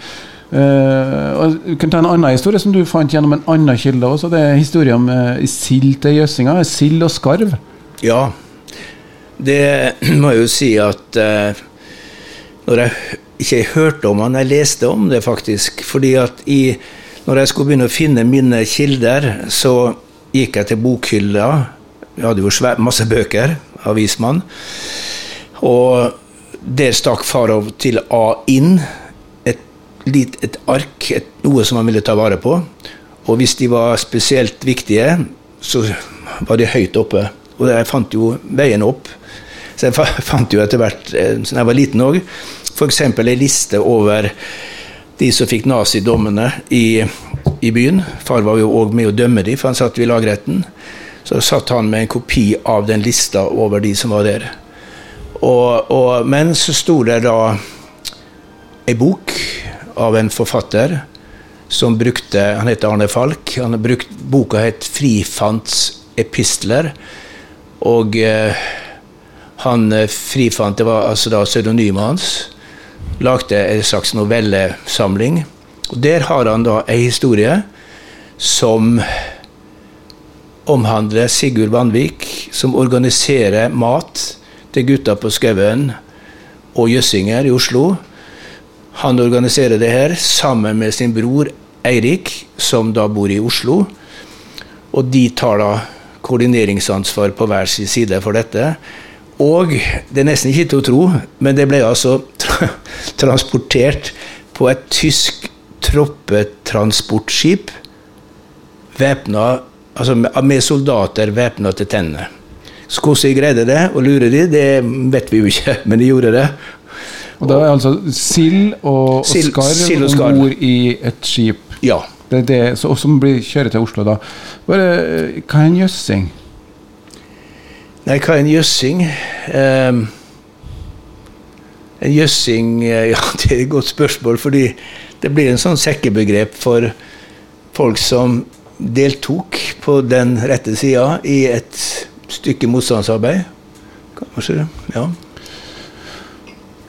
og jeg kan ta en annen historie som du fant gjennom en annen kilde også. Det er historien om uh, sild til Jøssinga. Sild og skarv. Ja, det må jeg jo si at uh, Når jeg ikke hørte om han, jeg leste om det faktisk. fordi at i, når jeg skulle begynne å finne mine kilder, så gikk jeg til bokhylla. Vi hadde jo svært, masse bøker, avismann. Og der stakk farov til A inn et, ark, et, noe som han ville ta vare på. Og hvis de var spesielt viktige, så var de høyt oppe. Og jeg fant jo veien opp. Så jeg fant jo etter hvert, eh, da jeg var liten òg, f.eks. ei liste over de som fikk nazidommene i, i byen. Far var jo òg med å dømme dem, for han satt jo i lagretten. Så satt han med en kopi av den lista over de som var der. Og, og, men så sto det da ei bok av en forfatter som brukte Han heter Arne Falk. Han har brukt, boka het 'Frifants epistler'. Og eh, han eh, Frifant, det var altså da pseudonymet hans, lagde en slags novellesamling. Og Der har han da ei historie som omhandler Sigurd Vanvik, som organiserer mat til gutta på skauen og Jøssinger i Oslo. Han organiserer det her sammen med sin bror Eirik, som da bor i Oslo. Og de tar da koordineringsansvar på hver sin side for dette. Og det er nesten ikke til å tro, men det ble altså tra transportert på et tysk troppetransportskip væpna altså med soldater væpna til tennene. Så hvordan de greide det, og lure de, det vet vi jo ikke, men de gjorde det. Og da er altså sild og, og skarv om bord i et skip. Ja. Det det, så, som blir kjøret til Oslo da. Bare, hva er en jøssing? Nei, hva er en jøssing? Um, en jøssing eh, Ja, det er et godt spørsmål, fordi det blir en sånn sekkebegrep for folk som deltok på den rette sida i et stykke motstandsarbeid. Kanskje, ja.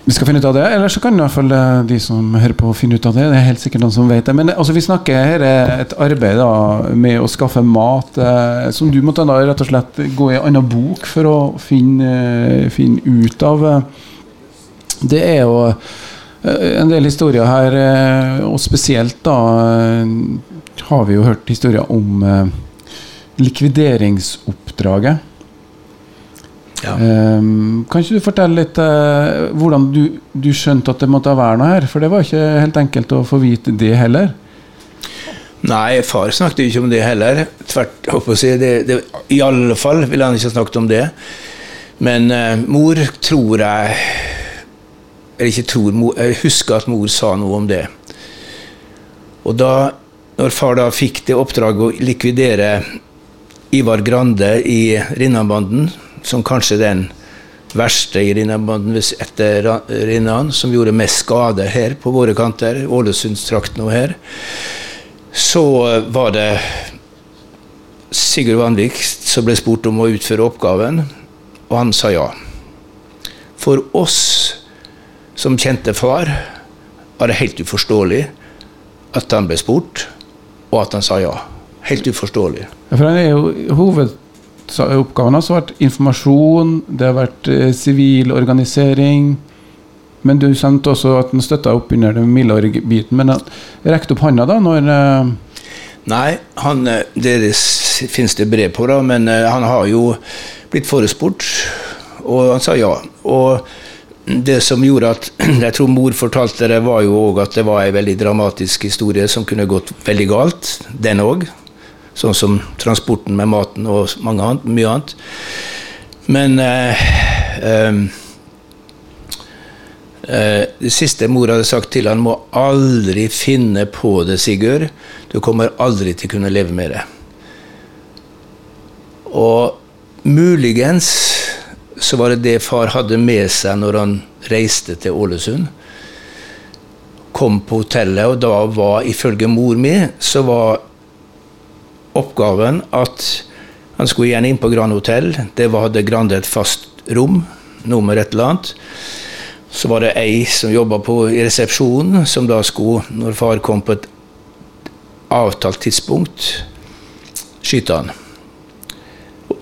Vi skal finne ut av det, eller så kan i hvert fall eh, de som hører på finne ut av det. Det er helt sikkert noen som vet det. Men eh, altså, vi snakker her er et arbeid da, med å skaffe mat, eh, som du måtte da rett og slett gå i en annen bok for å finne, eh, finne ut av. eh. Det er jo eh, en del historier her, eh, og spesielt da eh, har vi jo hørt historier om eh, likvideringsoppdraget. Ja. Ehm, kan ikke du fortelle litt uh, hvordan du, du skjønte at det måtte være noe her? For det var ikke helt enkelt å få vite det heller. Nei, far snakket ikke om det heller. Tvert å si, det, det, I alle fall ville han ikke snakket om det. Men uh, mor tror jeg Eller ikke tror, mor, jeg husker at mor sa noe om det. Og da, når far da fikk det oppdraget å likvidere Ivar Grande i Rinnanbanden, som kanskje den verste i Rinnanbanden etter Rinnan, som gjorde mest skade her på våre kanter, Ålesundstrakten og her, så var det Sigurd Vanvik som ble spurt om å utføre oppgaven, og han sa ja. For oss som kjente far, var det helt uforståelig at han ble spurt, og at han sa ja. Helt uforståelig. Ja, For han er jo Hovedoppgaven hans har vært informasjon, det har vært eh, sivil organisering. Men du sendte også at han støtta opp under den Milorg-biten. Men han rekte opp handa da når eh, Nei, han, eh, det finnes det brev på, da, men eh, han har jo blitt forespurt, og han sa ja. Og det som gjorde at jeg tror mor fortalte det, var jo òg at det var ei veldig dramatisk historie som kunne gått veldig galt, den òg. Sånn som transporten med maten og annet, mye annet. Men eh, eh, Eh, Det siste mor hadde sagt til han må aldri finne på det, Sigurd. Du kommer aldri til å kunne leve med det. Og muligens så var det det far hadde med seg når han reiste til Ålesund. Kom på hotellet, og da var ifølge mor mi så var oppgaven at han skulle igjen inn på Grand Hotell. Det var, hadde Grande et fast rom, nummer et eller annet. Så var det ei som jobba i resepsjonen, som da skulle, når far kom på et avtalt tidspunkt, skyte han.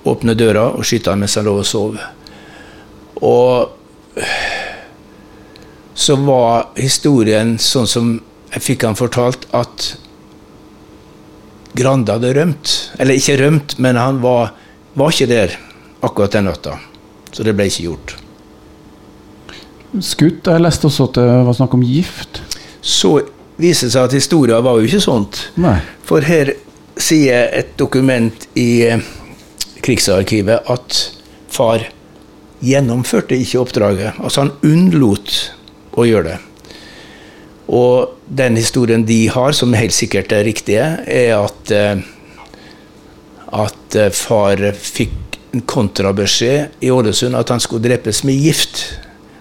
Åpne døra og skyte han mens han lå og sov. Og så var historien sånn som jeg fikk han fortalt, at Grande hadde rømt. Eller ikke rømt, men han var, var ikke der akkurat den natta. Så det ble ikke gjort. skutt Jeg leste også at det var snakk om gift. Så viser det seg at historien var jo ikke sånt. Nei. For her sier et dokument i eh, Krigsarkivet at far gjennomførte ikke oppdraget. Altså han unnlot å gjøre det. Og den historien de har, som helt sikkert er riktige, er at, eh, at eh, far fikk en kontrabeskjed i Ålesund at han skulle drepes med gift,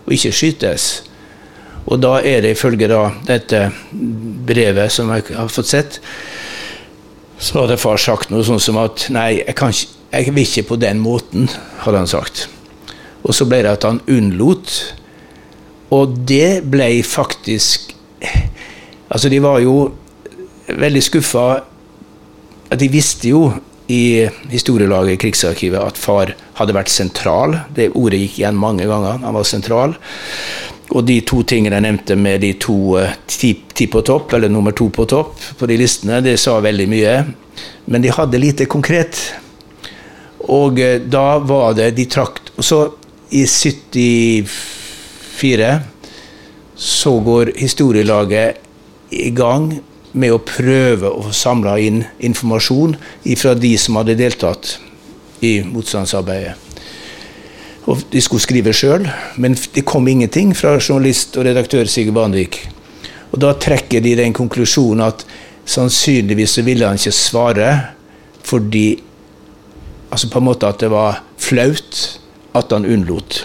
og ikke skytes. Og da er det ifølge da dette brevet som jeg har fått sett, så hadde far sagt noe sånn som at nei, jeg, kan jeg vil ikke på den måten, hadde han sagt. Og så ble det at han unnlot. Og det ble faktisk Altså, de var jo veldig skuffa. De visste jo i historielaget i Krigsarkivet at far hadde vært sentral. Det ordet gikk igjen mange ganger. Han var sentral. Og de to tingene jeg nevnte med de to eh, ti, ti, på topp, eller nummer to på topp på de listene, det sa veldig mye. Men de hadde lite konkret. Og eh, da var det de trakk så, i 74, så går historielaget i gang med å prøve å samle inn informasjon fra de som hadde deltatt i motstandsarbeidet. Og de skulle skrive sjøl, men det kom ingenting fra journalist og redaktør Sigurd Banvik. Og da trekker de den konklusjonen at sannsynligvis så ville han ikke svare fordi Altså på en måte at det var flaut at han unnlot.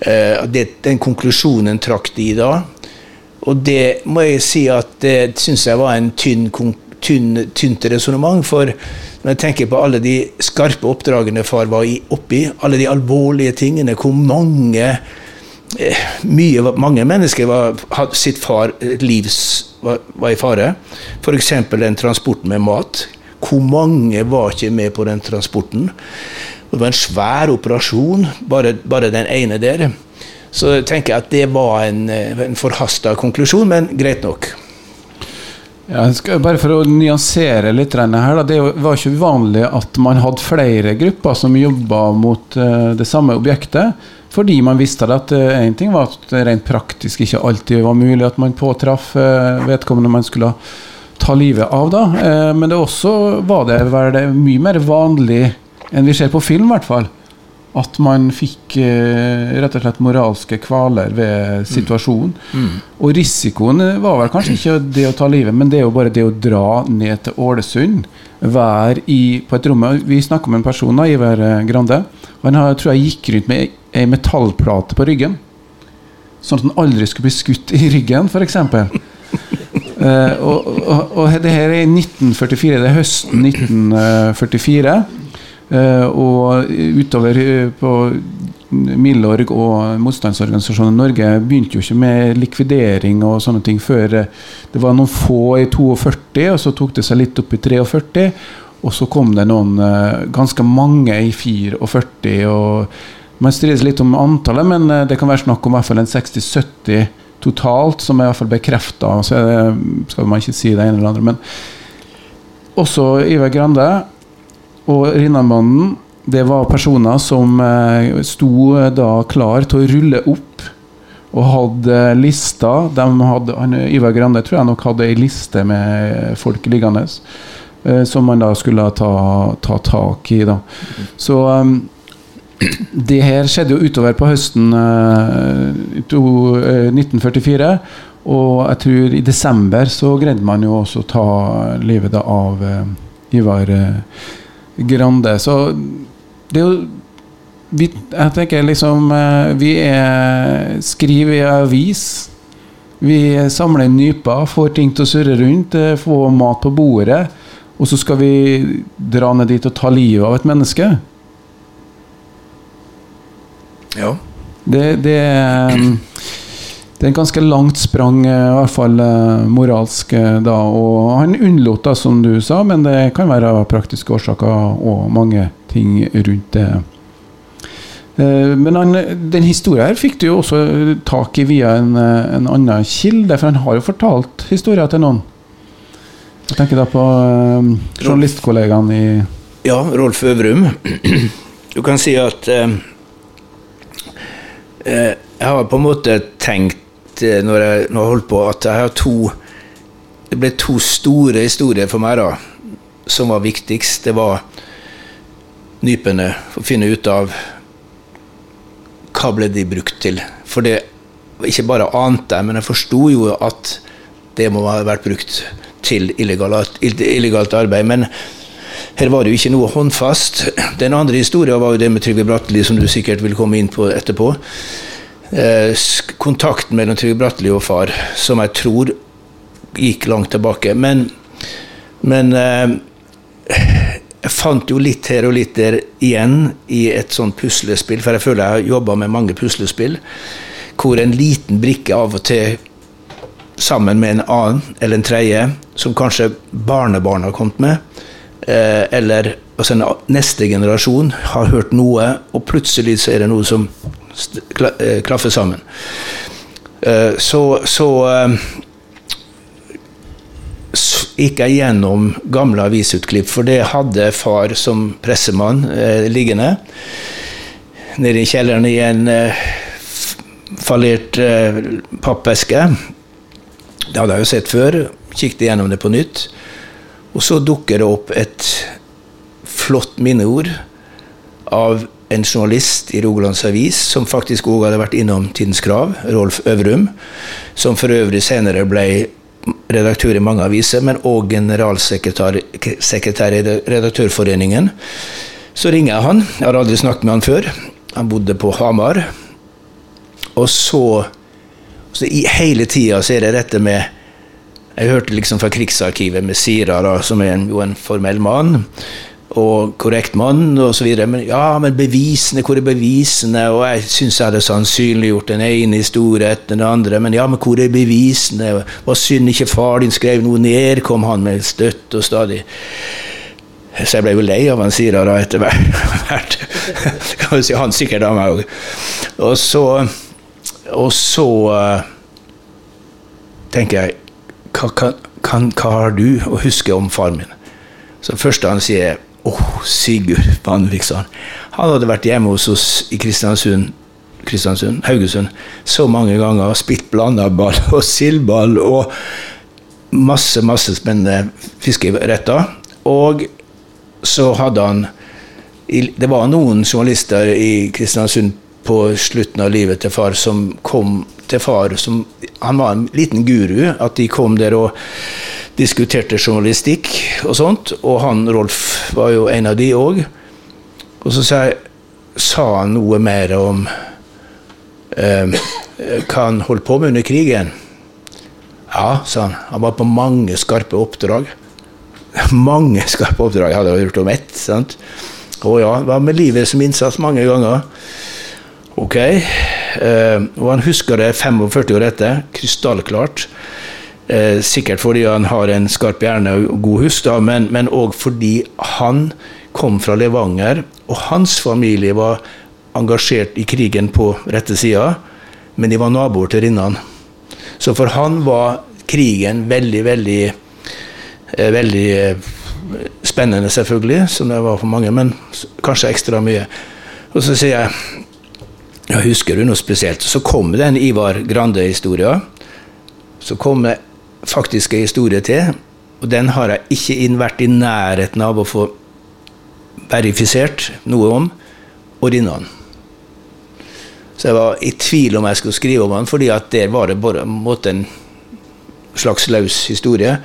Eh, det, den konklusjonen trakk de da. Og det må jeg si at det syns jeg var en tynn, tynn, tynt resonnement. For når jeg tenker på alle de skarpe oppdragene far var oppi, alle de alvorlige tingene, hvor mange eh, mye, mange mennesker var, sitt far, livs var, var i fare. F.eks. den transporten med mat. Hvor mange var ikke med på den transporten? Det var en svær operasjon, bare, bare den ene der. Så tenker jeg at det var en, eh, en forhasta konklusjon, men greit nok. Ja, bare for å nyansere litt her, Det var ikke uvanlig at man hadde flere grupper som jobba mot uh, det samme objektet. Fordi man visste at én uh, ting var at det rent praktisk ikke alltid var mulig at man påtraff vedkommende man skulle ta livet av. da, Men det også var det, vel mye mer vanlig enn vi ser på film, i hvert fall at man fikk eh, rett og slett moralske kvaler ved situasjonen. Mm. Mm. Og risikoen var vel kanskje ikke det å ta livet, men det er jo bare det å dra ned til Ålesund. Være i, på et rom Vi snakker om en person, Iver Grande. Og han har, tror jeg gikk rundt med ei metallplate på ryggen. Sånn at han aldri skulle bli skutt i ryggen, f.eks. eh, og, og, og det her er 1944. Det er høsten 1944. Eh, og utover eh, på Milorg og motstandsorganisasjonen i Norge begynte jo ikke med likvidering og sånne ting før eh, det var noen få i 42, og så tok det seg litt opp i 43. Og så kom det noen ganske mange i 44. og Man strides litt om antallet, men det kan være snakk om i hvert fall en 60-70 totalt, som er i hvert fall bekrefta. Så skal man ikke si det ene eller andre. Men også Iver Grande og Rinnamannen det var personer som eh, sto eh, da klar til å rulle opp og hadde lister. De hadde, han, Ivar Grande tror jeg nok hadde ei liste med folk liggende. Eh, som man da skulle ta, ta tak i. da. Så um, det her skjedde jo utover på høsten uh, to, uh, 1944. Og jeg tror i desember så greide man jo også ta livet da av uh, Ivar. Uh, Grande. Så det er jo vi, Jeg tenker liksom eh, Vi er, skriver i avis. Vi samler nyper, får ting til å surre rundt, får mat på bordet. Og så skal vi dra ned dit og ta livet av et menneske. Ja. Det, det det er en ganske langt sprang, eh, i hvert fall eh, moralsk, eh, da. Og han unnlot, da, som du sa, men det kan være praktiske årsaker og mange ting rundt det. Men han, den historien her fikk du jo også tak i via en, en annen kilde, for han har jo fortalt historier til noen. Jeg tenker da på journalistkollegaen i Ja, Rolf Øvrum. Du kan si at eh, jeg har på en måte tenkt Eh, når jeg, når jeg holdt på, at jeg har to Det ble to store historier for meg, da. som var viktigst, det var nypene. Å finne ut av hva ble de brukt til. For det ikke bare ante jeg, men jeg forsto jo at det må ha vært brukt til illegalt, illegalt arbeid. Men her var det jo ikke noe håndfast. Den andre historien var jo det med Trygve Bratteli, som du sikkert vil komme inn på etterpå. Eh, kontakten mellom Trygve Bratteli og far, som jeg tror gikk langt tilbake. Men, men eh, jeg fant jo litt her og litt der igjen i et sånt puslespill, for jeg føler jeg har jobba med mange puslespill, hvor en liten brikke av og til sammen med en annen eller en tredje, som kanskje barnebarn har kommet med, eh, eller altså neste generasjon har hørt noe, og plutselig så er det noe som eh, klaffer sammen. Eh, så, så gikk jeg gjennom gamle avisutklipp, for det hadde far som pressemann eh, liggende. Nede i kjelleren i en eh, fallert eh, pappeske. Det hadde jeg jo sett før. Kikket gjennom det på nytt. Og så dukker det opp et flott minneord av en journalist i Rogalands Avis, som faktisk òg hadde vært innom Tidens Krav, Rolf Øvrum, som for øvrig senere ble redaktør i mange aviser, men òg generalsekretær i Redaktørforeningen. Så ringer jeg han. Jeg har aldri snakket med han før. Han bodde på Hamar. Og så, så i hele tida så er det dette med Jeg hørte liksom fra Krigsarkivet med Sira, da, som er en, jo en formell mann og korrekt mann osv. Men ja, men bevisene, hvor er bevisene? Og jeg syns jeg hadde sannsynliggjort den ene historien etter den andre. Men ja, men hvor er bevisene? Var synd ikke far din skrev noe ned, kom han med støtt og stadig. Så jeg ble jo lei av han sier da etter hvert. kan si, Han sikkert av meg òg. Og så, og så uh, tenker jeg hva, kan, hva, har du å huske om faren min? Så det første han sier, oh, Sigurd Vanviksson. Han hadde vært hjemme hos oss i Kristiansund, Kristiansund, Haugesund så mange ganger. Spilt blanda ball og sildball og masse, masse spennende fiskeretter. Og så hadde han Det var noen journalister i Kristiansund på slutten av livet til far som kom til far som Han var en liten guru. At de kom der og diskuterte journalistikk og sånt. Og han Rolf var jo en av de òg. Og så sa, han noe mer om eh, hva han holdt på med under krigen. Ja, sa han. Han var på mange skarpe oppdrag. mange skarpe oppdrag. Jeg hadde hørt om ett. sant? Å ja, var med livet som innsats mange ganger. Ok. Eh, og han husker det 45 år etter, krystallklart. Eh, sikkert fordi han har en skarp hjerne og god husk, men òg fordi han kom fra Levanger, og hans familie var engasjert i krigen på rette sida, men de var naboer til Rinnan. Så for han var krigen veldig, veldig eh, Veldig eh, spennende, selvfølgelig, som det var for mange, men kanskje ekstra mye. Og så sier jeg ja, Husker du noe spesielt? Så kom den Ivar Grande-historia. Så kom det faktisk en historie til, og den har jeg ikke vært i nærheten av å få verifisert noe om, og Rinnan. Så jeg var i tvil om jeg skulle skrive om han, fordi at der var det bare en, slags løs historie.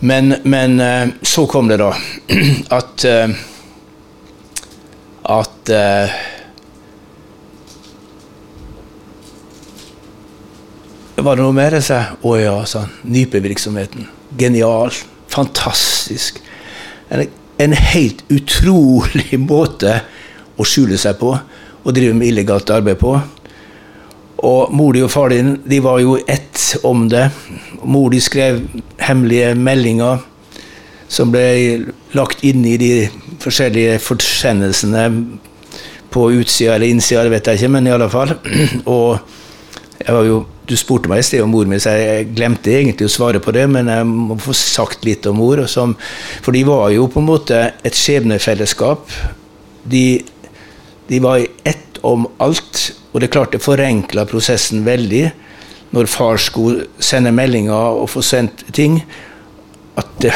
Men, men, eh, så kom det, da, at eh, at Var det noe mer? Jeg sa å ja, sa han. Nypevirksomheten. Genial. Fantastisk. En, en, helt utrolig måte å skjule seg på og drive med illegalt arbeid på. Og mor di og far din de var jo ett om det. Mor di skrev hemmelige meldinger som ble lagt inn i de forskjellige forsendelsene på utsida eller innsida, det vet jeg ikke, men i alle fall. Og jeg var jo du spurte meg i sted om mor mi, så jeg glemte egentlig å svare på det, men jeg må få sagt litt om mor. Som, for de var jo på en måte et skjebnefellesskap. De, de var i ett om alt, og det klarte forenkla prosessen veldig når far skulle sende meldinger og få sendt ting. at,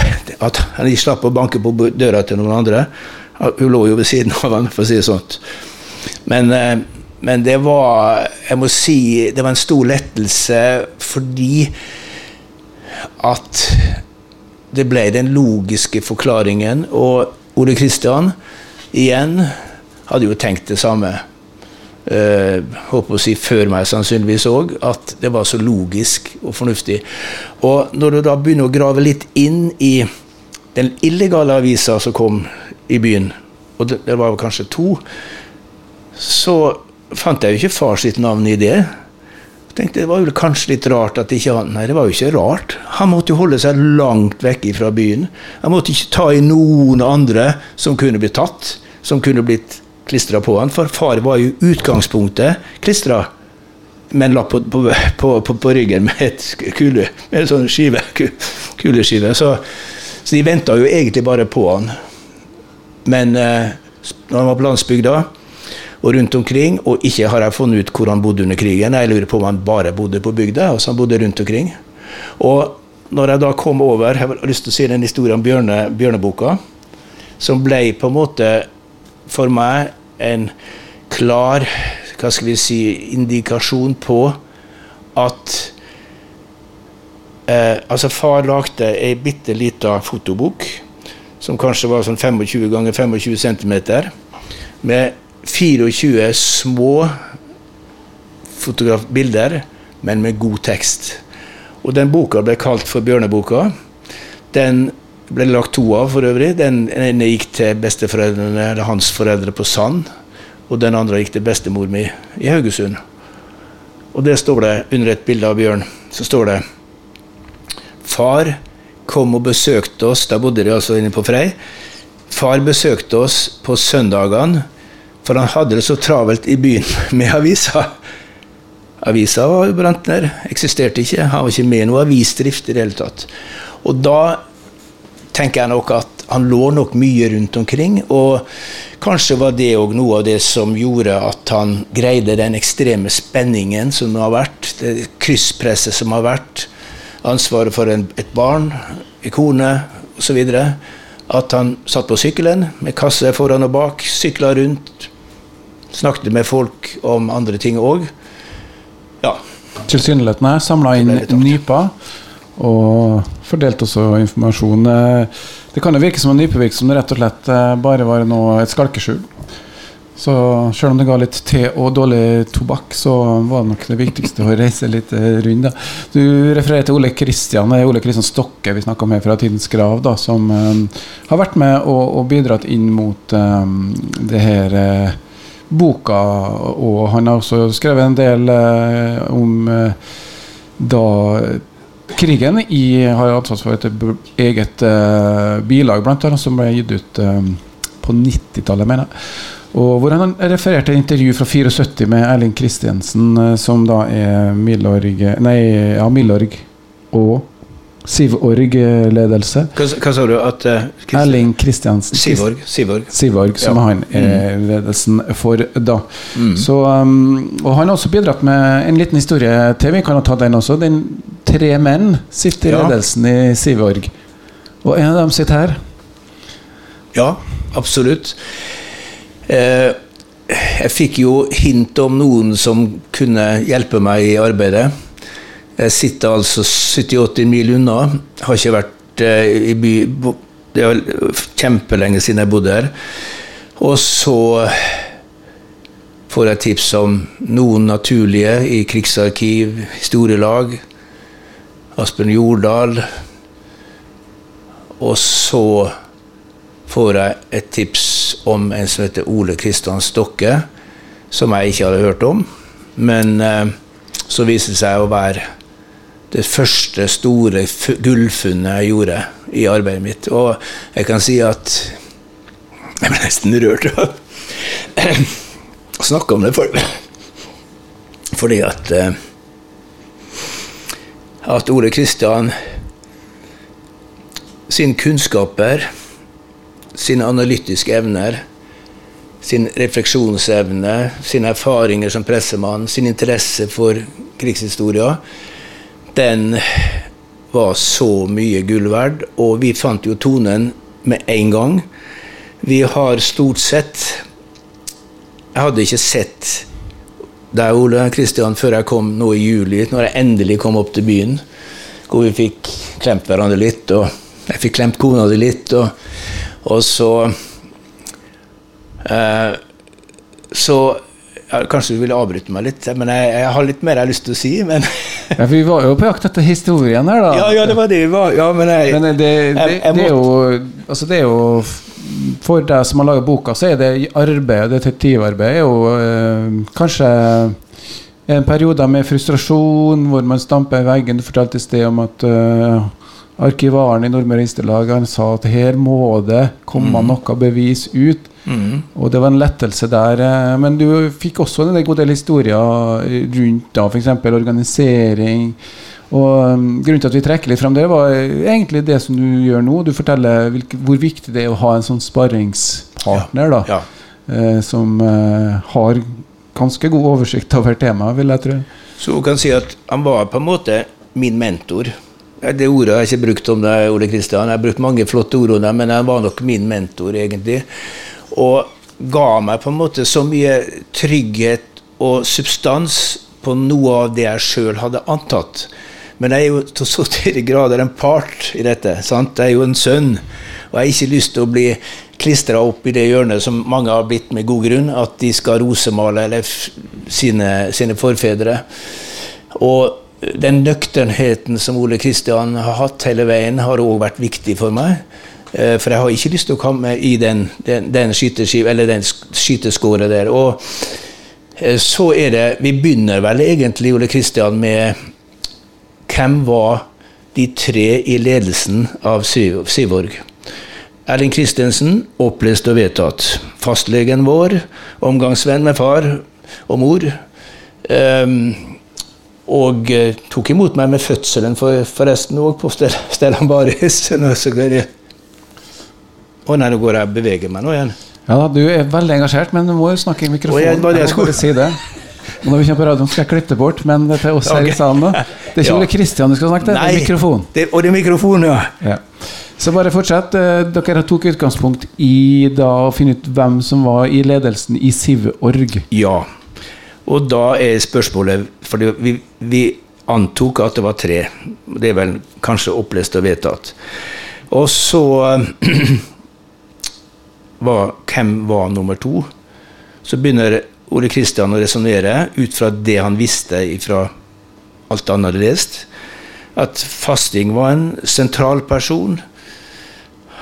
at ikke slapp å banke på døra til noen andre. Hun lå jo ved siden av han, for å si det sånt. Men, eh, men det var Jeg må si det var en stor lettelse fordi at det ble den logiske forklaringen. Og Ole Kristian igjen hadde jo tenkt det samme. Uh, håper å si før meg sannsynligvis òg, at det var så logisk og fornuftig. Og når du da begynner å grave litt inn i den illegale avisa som kom i byen, og det, det var kanskje to, så fant jeg jo ikke far sitt navn i det. Jeg tenkte Det var jo kanskje litt rart at ikke han Nei, det var jo ikke rart. Han måtte jo holde seg langt vekk fra byen. Han måtte ikke ta i noen andre som kunne blitt tatt, som kunne blitt klistra på han, for far var jo utgangspunktet klistra med en lapp på, på, på, på, ryggen med, et kule, med en sånn skive, kuleskive. Så, så de venta jo egentlig bare på han. Men eh, når han var på landsbygda og rundt omkring, og ikke har jeg funnet ut hvor han bodde under krigen, jeg lurer på om han bare bodde på bygda, altså han bodde rundt omkring. Og når jeg da kom over Jeg har lyst til å si den historien om Bjørne, Bjørneboka, som ble på en måte for meg en klar hva skal vi si, indikasjon på at eh, Altså, far lagde ei bitte lita fotobok som kanskje var sånn 25 ganger 25 cm, med 24 små bilder, men med god tekst. Og den boka ble kalt for Bjørneboka. Den ble lagt to av for øvrig. Den ene gikk til besteforeldrene, eller hans foreldre på Sand. Og den andre gikk til bestemor mi i Haugesund. Og det står det under et bilde av Bjørn. Så står det Far kom og besøkte oss. Da bodde de altså inne på Frei. Far besøkte oss på søndagene, for han hadde det så travelt i byen med avisa. Avisa var brant ned, eksisterte ikke. Han var ikke med i noe avisdrift i det hele tatt. Og da tenker jeg nok at han lå nok mye rundt omkring. Og kanskje var det òg noe av det som gjorde at han greide den ekstreme spenningen som har vært, det krysspresset som har vært, ansvaret for en, et barn, en kone osv. At han satt på sykkelen med kasse foran og bak, sykla rundt, snakket med folk om andre ting òg. Ja. Tilsynelatende samla inn nyper og fordelt også informasjon. Det kan jo virke som en nypevirksomhet rett og slett eh, bare var et skalkeskjul. Så selv om det ga litt te og dårlig tobakk, så var det nok det viktigste å reise litt eh, rundt. Da. Du refererer til Ole Kristian, det er Ole Kristian Stokke vi snakker om her fra Tidens Grav, da, som um, har vært med og, og bidratt inn mot um, det her uh, boka. Og han har også skrevet en del eh, om eh, da krigen. i har ansvar for et eget eh, bilag blant annet, som ble gitt ut um, på 90-tallet, mener jeg. Og hvor han refererte intervju fra 74 med Erling Kristiansen, som da er Milorg Nei, ja, Milorg og Sivorg-ledelse. Hva, hva, sa du? At uh, Erling Kristiansen Sivorg. Sivorg, Sivorg som ja. han er mm. ledelsen for da. Mm. Så, um, og han har også bidratt med en liten historie til. Vi kan jo ta den også. Den tre menn sitter i ja. ledelsen i Sivorg. Og en av dem sitter her. Ja, absolutt. Eh, jeg fikk jo hint om noen som kunne hjelpe meg i arbeidet. Jeg sitter altså 70-80 mil unna. Har ikke vært eh, i by Det er kjempelenge siden jeg bodde her. Og så får jeg tips om noen naturlige i krigsarkiv, historielag. Aspen Jordal. Og så får jeg et tips om en som heter Ole Kristian Stokke, som jeg ikke hadde hørt om. Men eh, så viser det seg å være det første store gullfunnet jeg gjorde i arbeidet mitt. Og jeg kan si at Jeg ble nesten rørt av å snakke om det, for, fordi at eh, at Ole Kristian sin kunnskaper, sine analytiske evner, sin refleksjonsevne, sine erfaringer som pressemann, sin interesse for krigshistoria den var så mye gull verd, og vi fant jo tonen med en gang. Vi har stort sett Jeg hadde ikke sett deg, Ole Kristian, før jeg kom nå i juli, når jeg endelig kom opp til byen. Hvor vi fikk klemt hverandre litt, og jeg fikk klemt kona di litt, og, og så eh, Så Kanskje du ville avbryte meg litt, men jeg, jeg, har litt mer jeg har lyst til å si. Men ja, for Vi var jo på jakt etter historien her, da. Ja, ja det var det vi var. Ja, men jeg, men det, det, det, det er jo Altså, det er jo For deg som har laga boka, så er det arbeid, detektivarbeid, er jo øh, kanskje en periode med frustrasjon hvor man stamper i veggen. Du fortalte i sted om at øh, arkivaren i Nordmøre Instelag sa at her må det komme mm. noe bevis ut. Mm. Og det var en lettelse der. Eh, men du fikk også en god del historier rundt da, f.eks. organisering. Og um, Grunnen til at vi trekker litt frem det, var egentlig det som du gjør nå. Du forteller hvor viktig det er å ha en sånn sparringspartner da, ja. Eh, som eh, har ganske god oversikt over temaet, vil jeg tro. Så hun kan si at han var på en måte min mentor. Det ordet har jeg ikke brukt om deg, Ole Kristian. Jeg har brukt mange flotte ord om deg, men han var nok min mentor, egentlig. Og ga meg på en måte så mye trygghet og substans på noe av det jeg sjøl hadde antatt. Men jeg er jo til så til de grader en part i dette. sant? Jeg er jo en sønn. Og jeg har ikke lyst til å bli klistra opp i det hjørnet som mange har blitt med god grunn, at de skal rosemale sine, sine forfedre. Og den nøkternheten som Ole Kristian har hatt hele veien, har òg vært viktig for meg. Eh, for jeg har ikke lyst til å komme i den, den, den skyteskåret der. Og eh, så er det Vi begynner vel egentlig, Ole Kristian, med hvem var de tre i ledelsen av Sivorg. Erling Kristensen, opplest og vedtatt. Fastlegen vår, omgangsvenn med far og mor. Um, og uh, tok imot meg med fødselen for, forresten òg, på Stellan Baris. Å nei, nå går jeg og beveger meg nå igjen. Ja, da, Du er veldig engasjert, men du må jo snakke i mikrofonen. Jeg, bare jeg skulle si det. Og når vi kommer på radioen, skal jeg klippe bort, men det er oss her okay. i salen nå. Det er ikke ja. Kristian du skal snakke til, det er mikrofon. Det, og det er mikrofon, ja. ja. Så bare fortsett. Eh, dere tok utgangspunkt i da å finne ut hvem som var i ledelsen i Siv-org. Ja. Og da er spørsmålet For vi, vi antok at det var tre. Det er vel kanskje opplest og vedtatt. Og så var, Hvem var nummer to? Så begynner Ole Kristian å resonnere ut fra det han visste fra alt han hadde lest. At fasting var en sentral person.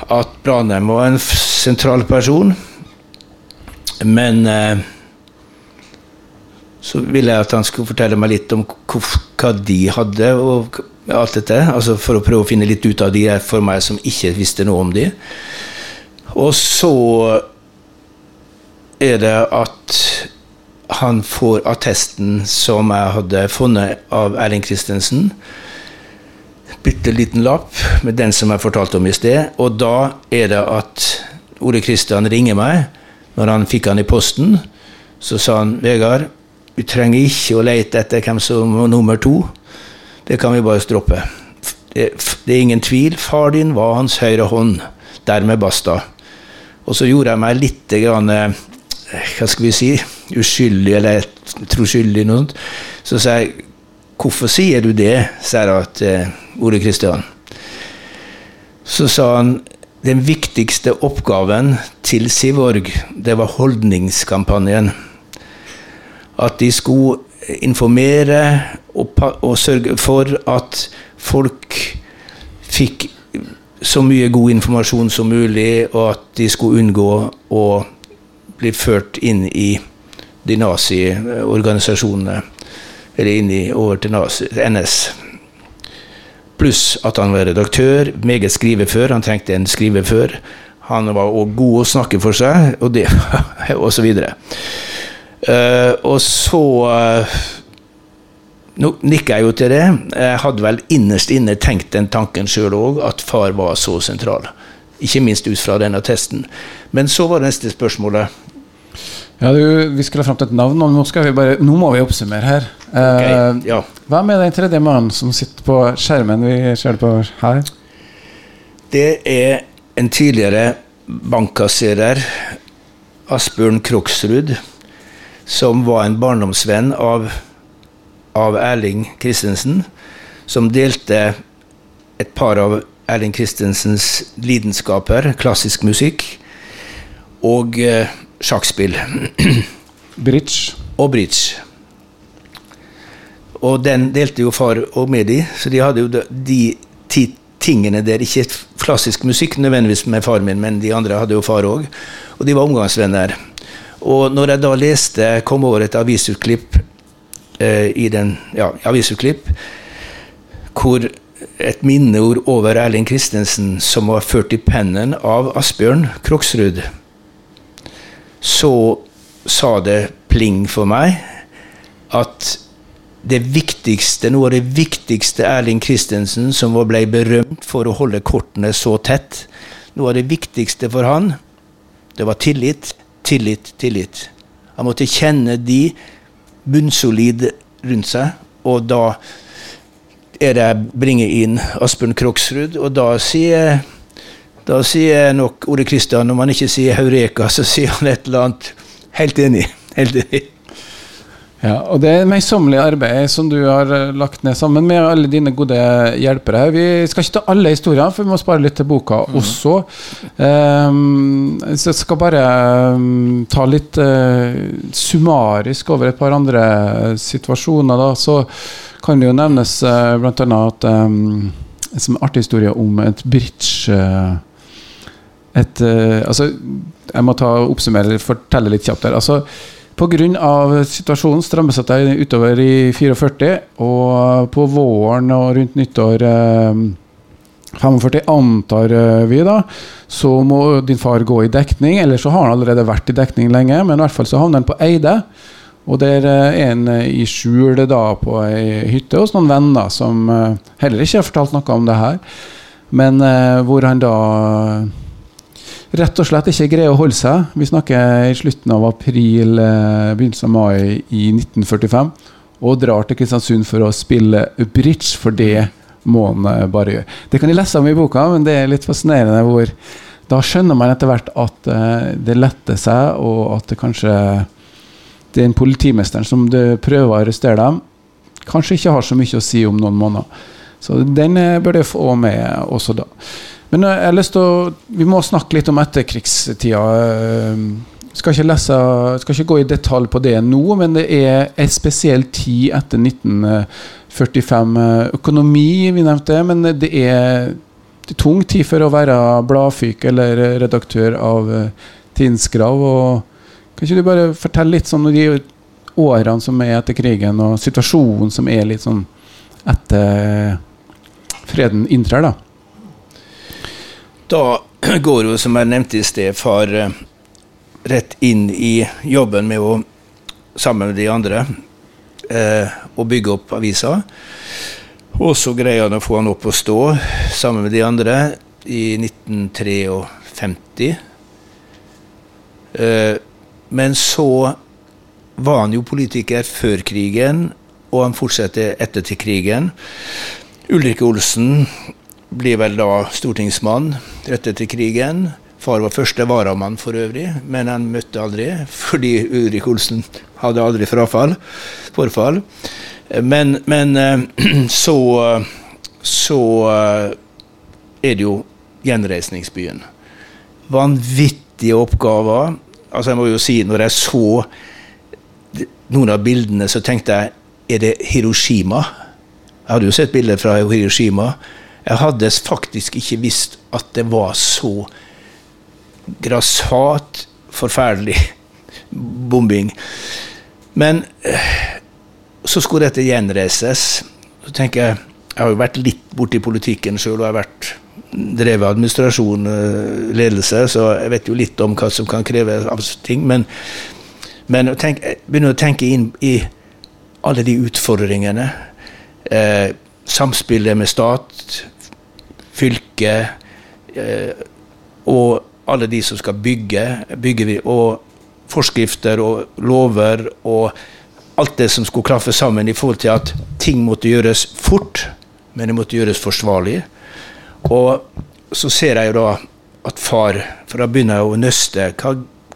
At Branheim var en sentral person. Men eh, så ville jeg at han skulle fortelle meg litt om hva de hadde. og alt dette, altså For å prøve å finne litt ut av de for meg som ikke visste noe om de. Og så er det at han får attesten som jeg hadde funnet av Erling Christensen. Bitte liten lapp med den som jeg fortalte om i sted. Og da er det at Ole Kristian ringer meg. Når han fikk han i posten, så sa han Vegard, vi trenger ikke å lete etter hvem som var nummer to. Det kan vi bare droppe. Det, det er ingen tvil. Far din var hans høyre hånd. Dermed basta. Og så gjorde jeg meg litt grann, eh, Hva skal vi si? uskyldig eller troskyldig. Noe sånt. Så sa jeg Hvorfor sier du det? sa jeg til eh, Ole Kristian. Så sa han den viktigste oppgaven til Sivorg, det var holdningskampanjen. At de skulle informere og, og sørge for at folk fikk så mye god informasjon som mulig, og at de skulle unngå å bli ført inn i de naziorganisasjonene, eller inn i, over til nazi, NS. Pluss at han var redaktør, meget skrivefør. Han trengte en skrivefør. Han var òg god å snakke for seg, og det og så videre. Uh, og så uh, Nå nikker jeg jo til det. Jeg hadde vel innerst inne tenkt den tanken sjøl òg, at far var så sentral. Ikke minst ut fra denne testen. Men så var det neste spørsmålet Ja, du, Vi skulle fram til et navn, og nå, vi bare, nå må vi oppsummere her. Okay, Eh, ja. Hvem er den tredje mannen som sitter på skjermen vi ser på her? Det er en tidligere bankkasserer, Asbjørn Kroksrud, som var en barndomsvenn av, av Erling Christensen, som delte et par av Erling Christensens lidenskaper, klassisk musikk, og eh, sjakkspill. Bridge. og bridge. Og den delte jo far og med de, så de hadde jo de- ti tingene der. Ikke klassisk musikk nødvendigvis med far min, men de andre hadde jo far òg. Og de var omgangsvenner. Og når jeg da leste, kom over et avisutklipp eh, i den, ja, avisutklipp, hvor et minneord over Erling Christensen som var ført i pennen av Asbjørn Kroksrud, så sa det pling for meg at det viktigste, noe av det viktigste Erling Christensen, som ble berømt for å holde kortene så tett, noe av det viktigste for han, det var tillit, tillit, tillit. Han måtte kjenne de bunnsolid rundt seg, og da er det jeg bringer inn Asbjørn Kroksrud, og da sier da sier nok Ole Kristian, om han ikke sier Heureka, så sier han et eller annet. Helt enig. Helt enig. Ja, og det er møysommelige arbeidet som du har eh, lagt ned sammen med alle dine gode hjelpere. Vi skal ikke ta alle historier, for vi må spare litt til boka også. Um, så jeg skal bare um, ta litt uh, summarisk over et par andre situasjoner. Da. Så kan det jo nevnes uh, bl.a. at um, en artig historie om et bridge uh, et, altså, Jeg må ta oppsummere, fortelle litt kjapt der. Altså, Pga. situasjonen strammet det utover i 44, og på våren og rundt nyttår eh, 45 antar eh, vi da, så må din far gå i dekning. Eller så har han allerede vært i dekning lenge, men i hvert fall så havner han på Eide. Og der eh, er han eh, i skjul da på ei hytte hos noen venner som heller ikke har fortalt noe om det her. Men eh, hvor han da rett og slett ikke greier å holde seg. Vi snakker i slutten av april, eh, begynnelsen av mai i 1945. Og drar til Kristiansund for å spille bridge, for det må han eh, bare gjøre. Det kan de lese om i boka, men det er litt fascinerende hvor da skjønner man etter hvert at eh, det letter seg, og at det kanskje den politimesteren som det prøver å arrestere dem, kanskje ikke har så mye å si om noen måneder. Så den bør du få med også da. Men eh, jeg har lyst til å, vi må snakke litt om etterkrigstida. Eh, Skal ikke, lese, skal ikke gå i detalj på det nå, men det er en spesiell tid etter 1945. Eh, Økonomi, vi nevnte men det er, tung tid for å være bladfyk eller redaktør av Tinskrav. Og kan ikke du bare fortelle litt sånn om de årene som er etter krigen, og situasjonen som er litt sånn etter freden inntrer, da? Da går jo, som jeg nevnte i sted, far eh, rett inn i jobben med å, sammen med de andre, eh, å bygge opp avisa. Og så greier han å få han opp å stå sammen med de andre i 1953. Eh, men så var han jo politiker før krigen, og han fortsetter etter til krigen. Ulrikke Olsen blir vel da stortingsmann rett etter krigen. Far var første varamann for øvrig, men han møtte aldri, fordi Ulrik Olsen hadde aldri frafall, forfall. Men, men eh, så, så eh, er det jo gjenreisningsbyen. Vanvittige oppgaver. Altså jeg må jo si, når jeg så noen av bildene, så tenkte jeg er det Hiroshima? Jeg hadde jo sett bilder fra Hiroshima. Jeg hadde faktisk ikke visst at det var så grassat forferdelig bombing. Men eh, så skulle dette gjenreises. Så tenker Jeg jeg har jo vært litt borti politikken sjøl, og jeg har vært drevet administrasjon, eh, ledelse, så jeg vet jo litt om hva som kan kreve av ting. Men, men å tenke, jeg begynner å tenke inn i alle de utfordringene. Eh, samspillet med stat, fylke eh, og alle de som skal bygge. bygge og forskrifter og lover og alt det som skulle klaffe sammen i forhold til at ting måtte gjøres fort, men det måtte gjøres forsvarlig. Og så ser jeg jo da at far For da begynner jeg å nøste. Hva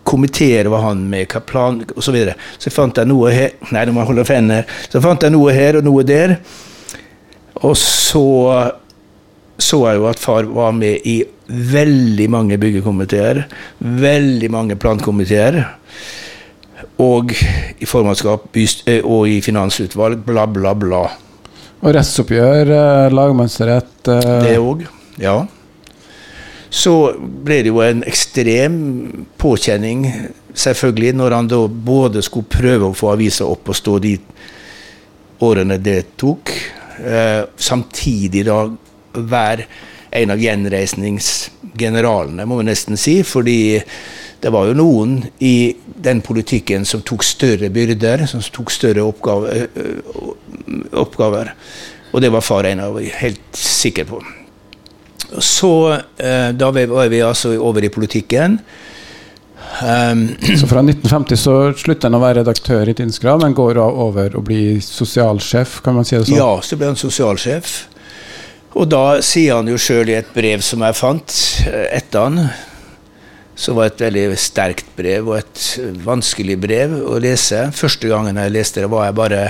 komiteer var han med? Hva plan osv. Så, videre. så fant jeg noe her Nei, nå må jeg holde for her. Så fant jeg noe her og noe der. Og så så jeg jo at far var med i veldig mange byggekomiteer. Veldig mange plankomiteer. Og i formannskap eh, og i finansutvalg. Bla, bla, bla. Og rettsoppgjør, eh, lagmannsrett eh. Det òg, ja. Så ble det jo en ekstrem påkjenning, selvfølgelig, når han da både skulle prøve å få avisa opp og stå de årene det tok, eh, samtidig da være en av gjenreisningsgeneralene, må vi nesten si. Fordi det var jo noen i den politikken som tok større byrder, som tok større oppgaver. oppgaver. Og det var far en av, helt sikker på. Så da var vi altså over i politikken. Um, så fra 1950 så slutter han å være redaktør i Tinskrav men går over og blir sosialsjef, kan man si det sånn? Ja, så ble han sosialsjef. Og da sier han jo sjøl i et brev som jeg fant eh, etter han, som var et veldig sterkt brev og et vanskelig brev å lese. Første gangen jeg leste det, var jeg bare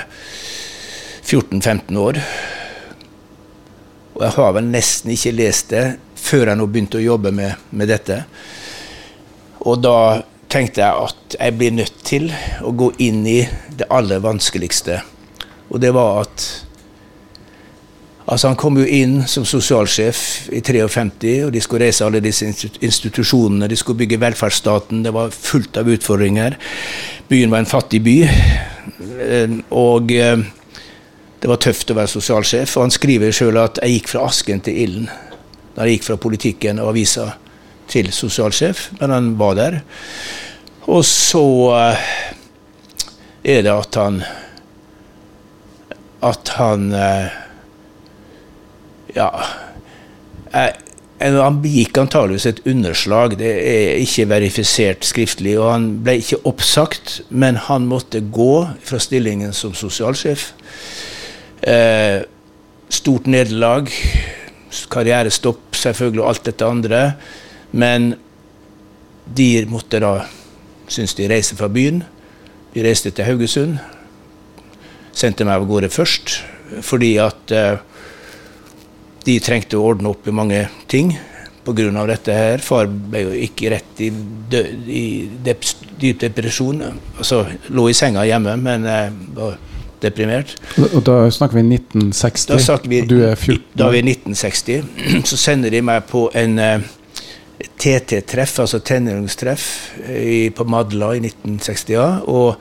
14-15 år. Og jeg har vel nesten ikke lest det før jeg nå begynte å jobbe med, med dette. Og da tenkte jeg at jeg blir nødt til å gå inn i det aller vanskeligste. Og det var at Altså Han kom jo inn som sosialsjef i 53, og de skulle reise alle disse institusjonene. De skulle bygge velferdsstaten. Det var fullt av utfordringer. Byen var en fattig by. Eh, og eh, det var tøft å være sosialsjef. Og han skriver sjøl at jeg gikk fra asken til ilden. Da jeg gikk fra politikken og avisa til sosialsjef. Men han var der. Og så eh, er det at han At han ja Han begikk antageligvis et underslag. Det er ikke verifisert skriftlig. og Han ble ikke oppsagt, men han måtte gå fra stillingen som sosialsjef. Eh, stort nederlag. Karrierestopp, selvfølgelig, og alt dette andre. Men de måtte da, syns de, reise fra byen. De reiste til Haugesund. Sendte meg av gårde først fordi at eh, de trengte å ordne opp i mange ting pga. dette her. Far ble jo ikke rett i, død, i dep dyp depresjon. Altså lå i senga hjemme, men eh, var deprimert. Og da snakker vi 1960, da vi, og du er 14? Da er vi 1960. Så sender de meg på en eh, TT-treff, altså tenåringstreff, på Madla i 1960. Ja, og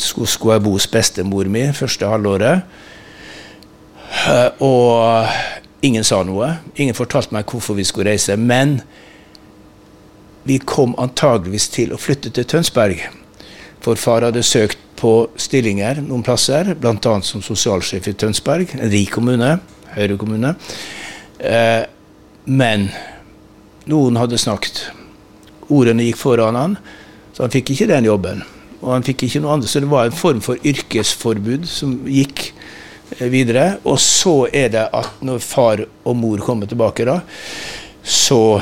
skulle jeg bo hos bestemor mi første halvåret. Uh, og Ingen sa noe. Ingen fortalte meg hvorfor vi skulle reise. Men vi kom antageligvis til å flytte til Tønsberg. For far hadde søkt på stillinger noen plasser, bl.a. som sosialsjef i Tønsberg, en rik kommune, Høyre kommune. Eh, men noen hadde snakket. Ordene gikk foran han, så han fikk ikke den jobben. Og han fikk ikke noe annet, Så det var en form for yrkesforbud som gikk videre. Og så er det at når far og mor kommer tilbake, da, så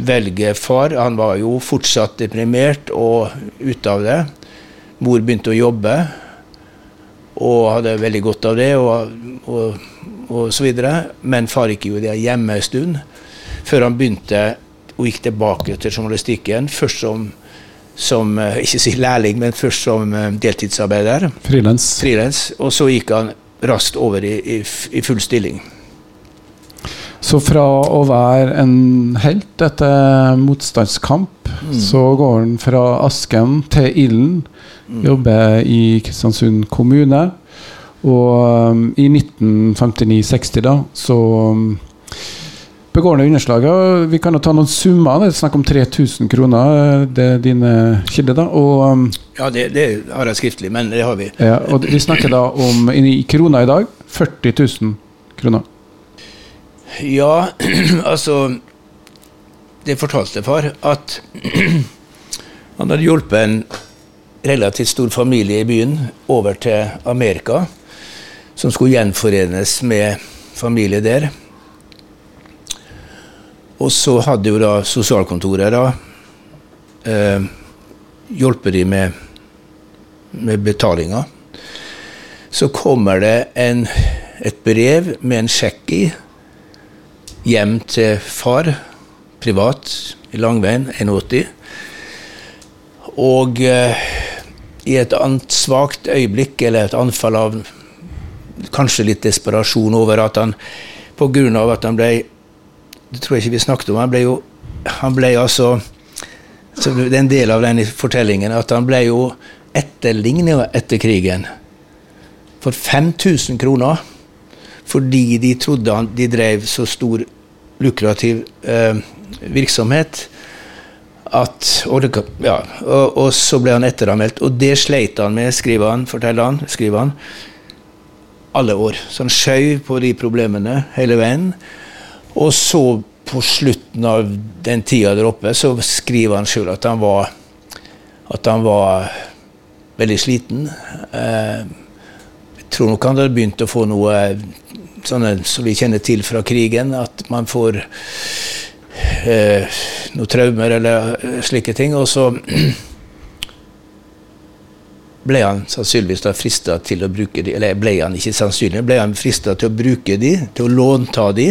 velger far Han var jo fortsatt deprimert og ute av det. Mor begynte å jobbe og hadde veldig godt av det, og, og, og så videre. Men far gikk jo det hjemme en stund, før han begynte og gikk tilbake til journalistikken. Først som som eh, ikke si lærling, men først som eh, deltidsarbeider. Frilans. Frilans. Og så gikk han raskt over i, i, i, full stilling. Så fra å være en helt etter motstandskamp, mm. så går han fra asken til ilden. Mm. Jobber i Kristiansund kommune. Og um, i 1959-60 da, så um, begår han underslaget. Vi kan jo ta noen summer. Det er snakk om 3000 kroner. Det er dine kilder, da. Og, um, ja, det, det, har jeg skriftlig, men det har vi. Ja, og Vi snakker da om i kroner i dag 40 000 kroner. Ja, altså Det fortalte far at Han hadde hjulpet en relativt stor familie i byen over til Amerika, som skulle gjenforenes med familie der. Og så hadde jo da sosialkontoret da eh, hjulpet de med, med betalinga. Så kommer det en, et brev med en sjekk i hjem til far, privat, i Langveien, 81. Og eh, i et svakt øyeblikk, eller et anfall av kanskje litt desperasjon over at han Pga. at han ble Det tror jeg ikke vi snakket om. Han ble jo han ble altså så Det er en del av den fortellingen at han ble jo etterlignet etter krigen for 5000 kroner. Fordi de trodde han, de drev så stor lukrativ eh, virksomhet at og, det, ja, og, og, så ble han etteranmeldt. Og det sleit han med, skriver han, forteller han, skriver han, alle år. Så han skjøv på de problemene hele veien. Og så, på slutten av den tida der oppe, så skriver han sjøl at at han var veldig sliten. Eh, jeg tror nok han hadde begynt å få noe sånne som vi kjenner til fra krigen, at man får eh, noen traumer eller eh, slike ting. Og så ble han sannsynligvis da frista til å bruke de, eller ble han ikke sannsynlig, ble han frista til å bruke de, til å lånta de,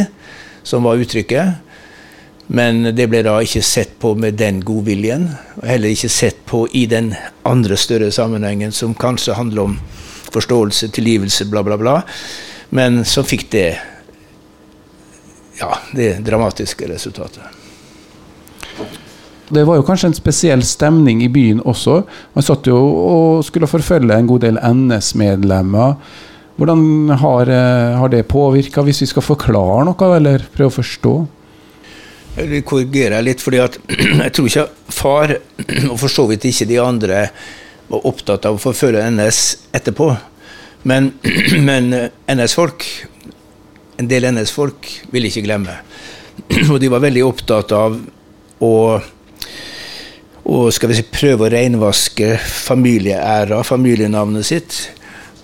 som var uttrykket. Men det ble da ikke sett på med den godviljen, og heller ikke sett på i den andre større sammenhengen som kanskje handler om forståelse, tilgivelse, bla, bla, bla. Men som fikk det ja, det dramatiske resultatet. Det var jo kanskje en spesiell stemning i byen også. Man satt jo og skulle forfølge en god del NS-medlemmer. Hvordan har, eh, har det påvirka, hvis vi skal forklare noe, eller prøve å forstå? Jeg vil korrigere litt, fordi jeg tror ikke far, og for så vidt ikke de andre, var opptatt av å forfølge NS etterpå. Men, men NS-folk, en del NS-folk, vil ikke glemme. Og de var veldig opptatt av å og skal vi si, prøve å reinvaske familieæra, familienavnet sitt.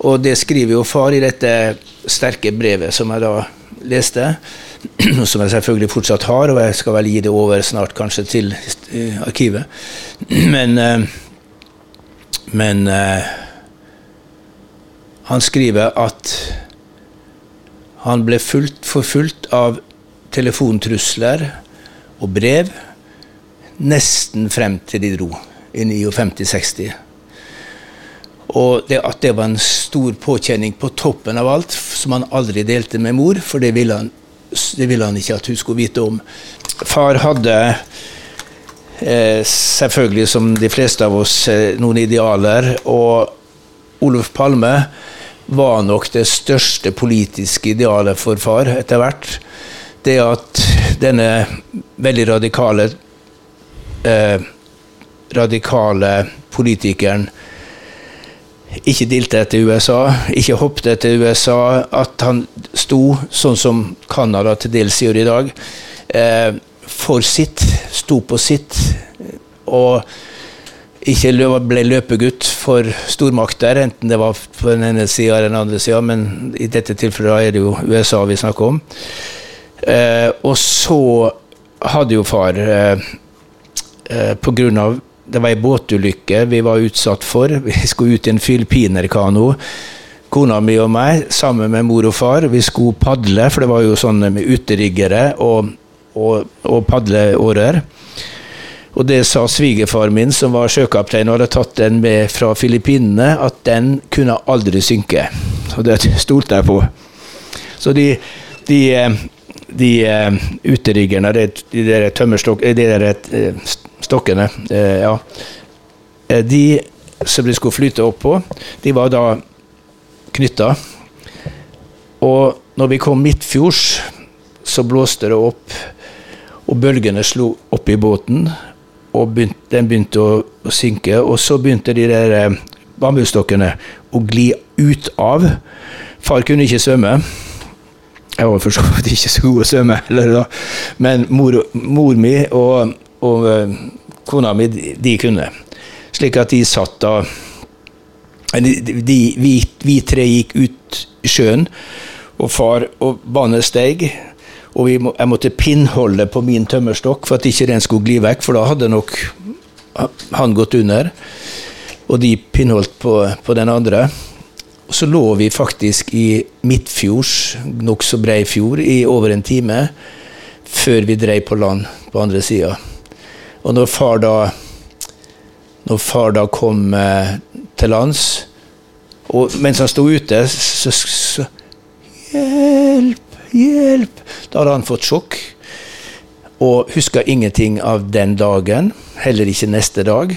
Og det skriver jo far i dette sterke brevet som jeg da leste, som jeg selvfølgelig fortsatt har, og jeg skal vel gi det over snart kanskje til uh, arkivet. Men, uh, men uh, han skriver at han ble fulgt, forfulgt av telefontrusler og brev nesten frem til de dro i 59-60. Og det, at det var en stor påkjenning på toppen av alt, som han aldri delte med mor, for det ville han, det ville han ikke at hun skulle vite om. Far hadde eh, selvfølgelig, som de fleste av oss, eh, noen idealer. Og Olof Palme var nok det største politiske idealet for far etter hvert. Det at denne veldig radikale eh, radikale politikeren ikke dilte etter USA, ikke hoppet etter USA, at han sto, sånn som Canada til dels gjør i dag, eh, for sitt, sto på sitt, og ikke ble løpegutt for stormakter, enten det var på den ene sida eller den andre sida, men i dette tilfellet er det jo USA vi snakker om. Eh, og så hadde jo far eh, eh, pga. Det var ei båtulykke vi var utsatt for. Vi skulle ut i en filippinerkano. Kona mi og meg, sammen med mor og far, vi skulle padle, for det var jo sånn med uteriggere og, og, og padleårer. Og det sa svigerfar min, som var sjøkaptein og hadde tatt den med fra Filippinene, at den kunne aldri synke. Og det stolte jeg på. Så de, de, eh, de uh, uteriggerne, de, de der tømmerstokk... De der uh, stokkene, eh, ja, eh, de som de skulle flyte opp på, de var da knytta. Og når vi kom midtfjords, så blåste det opp, og bølgene slo opp i båten. Og begynte, den begynte å, å, synke, og så begynte de der eh, bambusstokkene å gli ut av. Far kunne ikke svømme. Jeg var for så vidt ikke så god å svømme heller, men mor, mor mi og og uh, kona mi, de kunne. Slik at de satt da de, de, vi, vi, tre gikk ut i sjøen, og far og vannet steg. Og må, jeg måtte pinnholde på min tømmerstokk for at ikke den skulle gli vekk, for da hadde nok han gått under. Og de pinnholdt på, på den andre. Så lå vi faktisk i midtfjords, nokså brei fjord, i over en time før vi dreiv på land på andre sida. Og når far da når far da kom eh, til lands, og mens han sto ute, så, så Hjelp! Hjelp! Da hadde han fått sjokk. Og huska ingenting av den dagen. Heller ikke neste dag.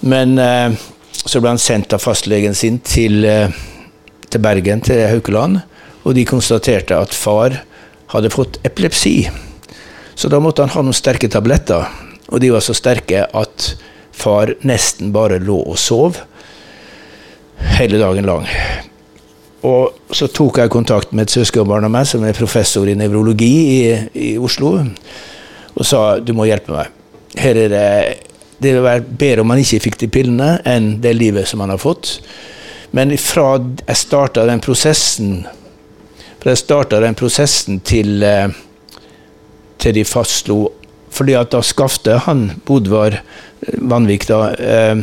Men eh, så ble han sendt av fastlegen sin til, eh, til Bergen, til Haukeland. Og de konstaterte at far hadde fått epilepsi. Så da måtte han ha noen sterke tabletter. Og de var så sterke at far nesten bare lå og sov hele dagen lang. Og så tok jeg kontakt med et søskenbarn av meg som er professor i nevrologi i, i, Oslo, og sa du må hjelpe meg. Her er det det vil være bedre om han ikke fikk de pillene, enn det livet som han har fått. Men fra jeg starta den prosessen fra jeg starta den prosessen til, eh, til de fastslo fordi at da Skafte, han Bodvar Vanvik, da, eh,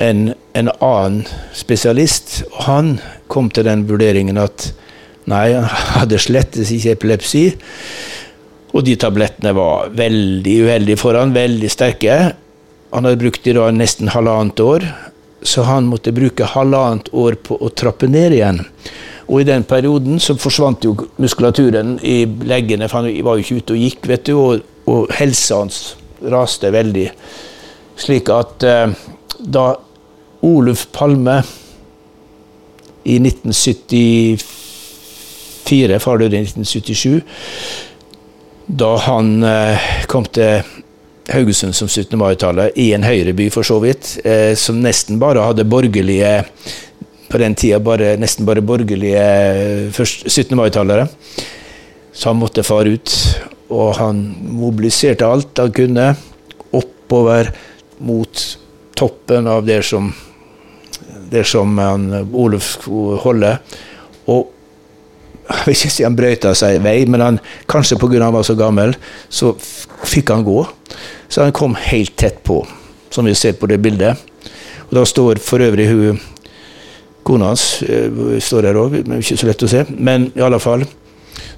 en, en, annen spesialist, og han kom til den vurderingen at nei, han hadde slettes ikke epilepsi. Og de tablettene var veldig uheldige for han, veldig sterke. Han hadde brukt de da nesten halvannet år, så han måtte bruke halvannet år på å trappe ned igjen. Og i den perioden så forsvant jo muskulaturen i leggene, for han var jo ikke ute og gikk, vet du, og, og helsa hans raste veldig. Slik at eh, da Oluf Palme i 1974, far døde i 1977, da han eh, kom til Haugesund som 17. mai-tallet, i en høyreby for så vidt, eh, som nesten bare hadde borgerlige på den tida bare, nesten bare borgerlige 17. mai-tallere. Så han måtte fare ut. Og han mobiliserte alt han kunne oppover mot toppen av det som, det som Oluf skulle holde. Og jeg vil ikke si han brøyta seg vei, men han, kanskje pga. han var så gammel, så fikk han gå. Så han kom helt tett på, som vi ser på det bildet. Og Da står for øvrig hun Kona hans uh, står her òg, ikke så lett å se. Men i alle fall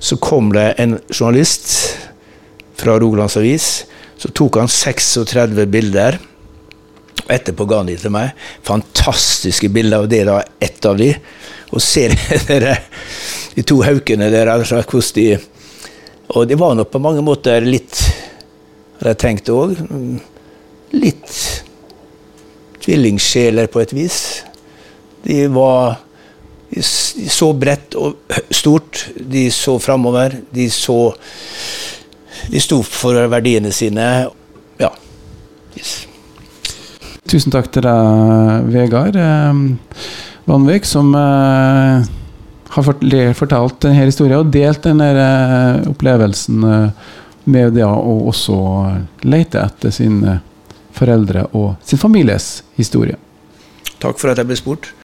så kom det en journalist fra Rogalands Avis. Så tok han 36 bilder. og Etterpå ga han de til meg. Fantastiske bilder, og det er da ett av de. Og ser dere de to haukene der, altså, hvordan de Og det var nok på mange måter litt Har jeg tenkt òg. Litt tvillingsjeler på et vis. De var så bredt og stort. De så framover. De så De sto for verdiene sine. Ja. Yes. Tusen takk til deg, Vegard eh, Vanvik, som eh, har fortalt denne historien og delt denne eh, opplevelsen eh, med det å også lete etter sine foreldre og sin families historie. Takk for at jeg ble spurt.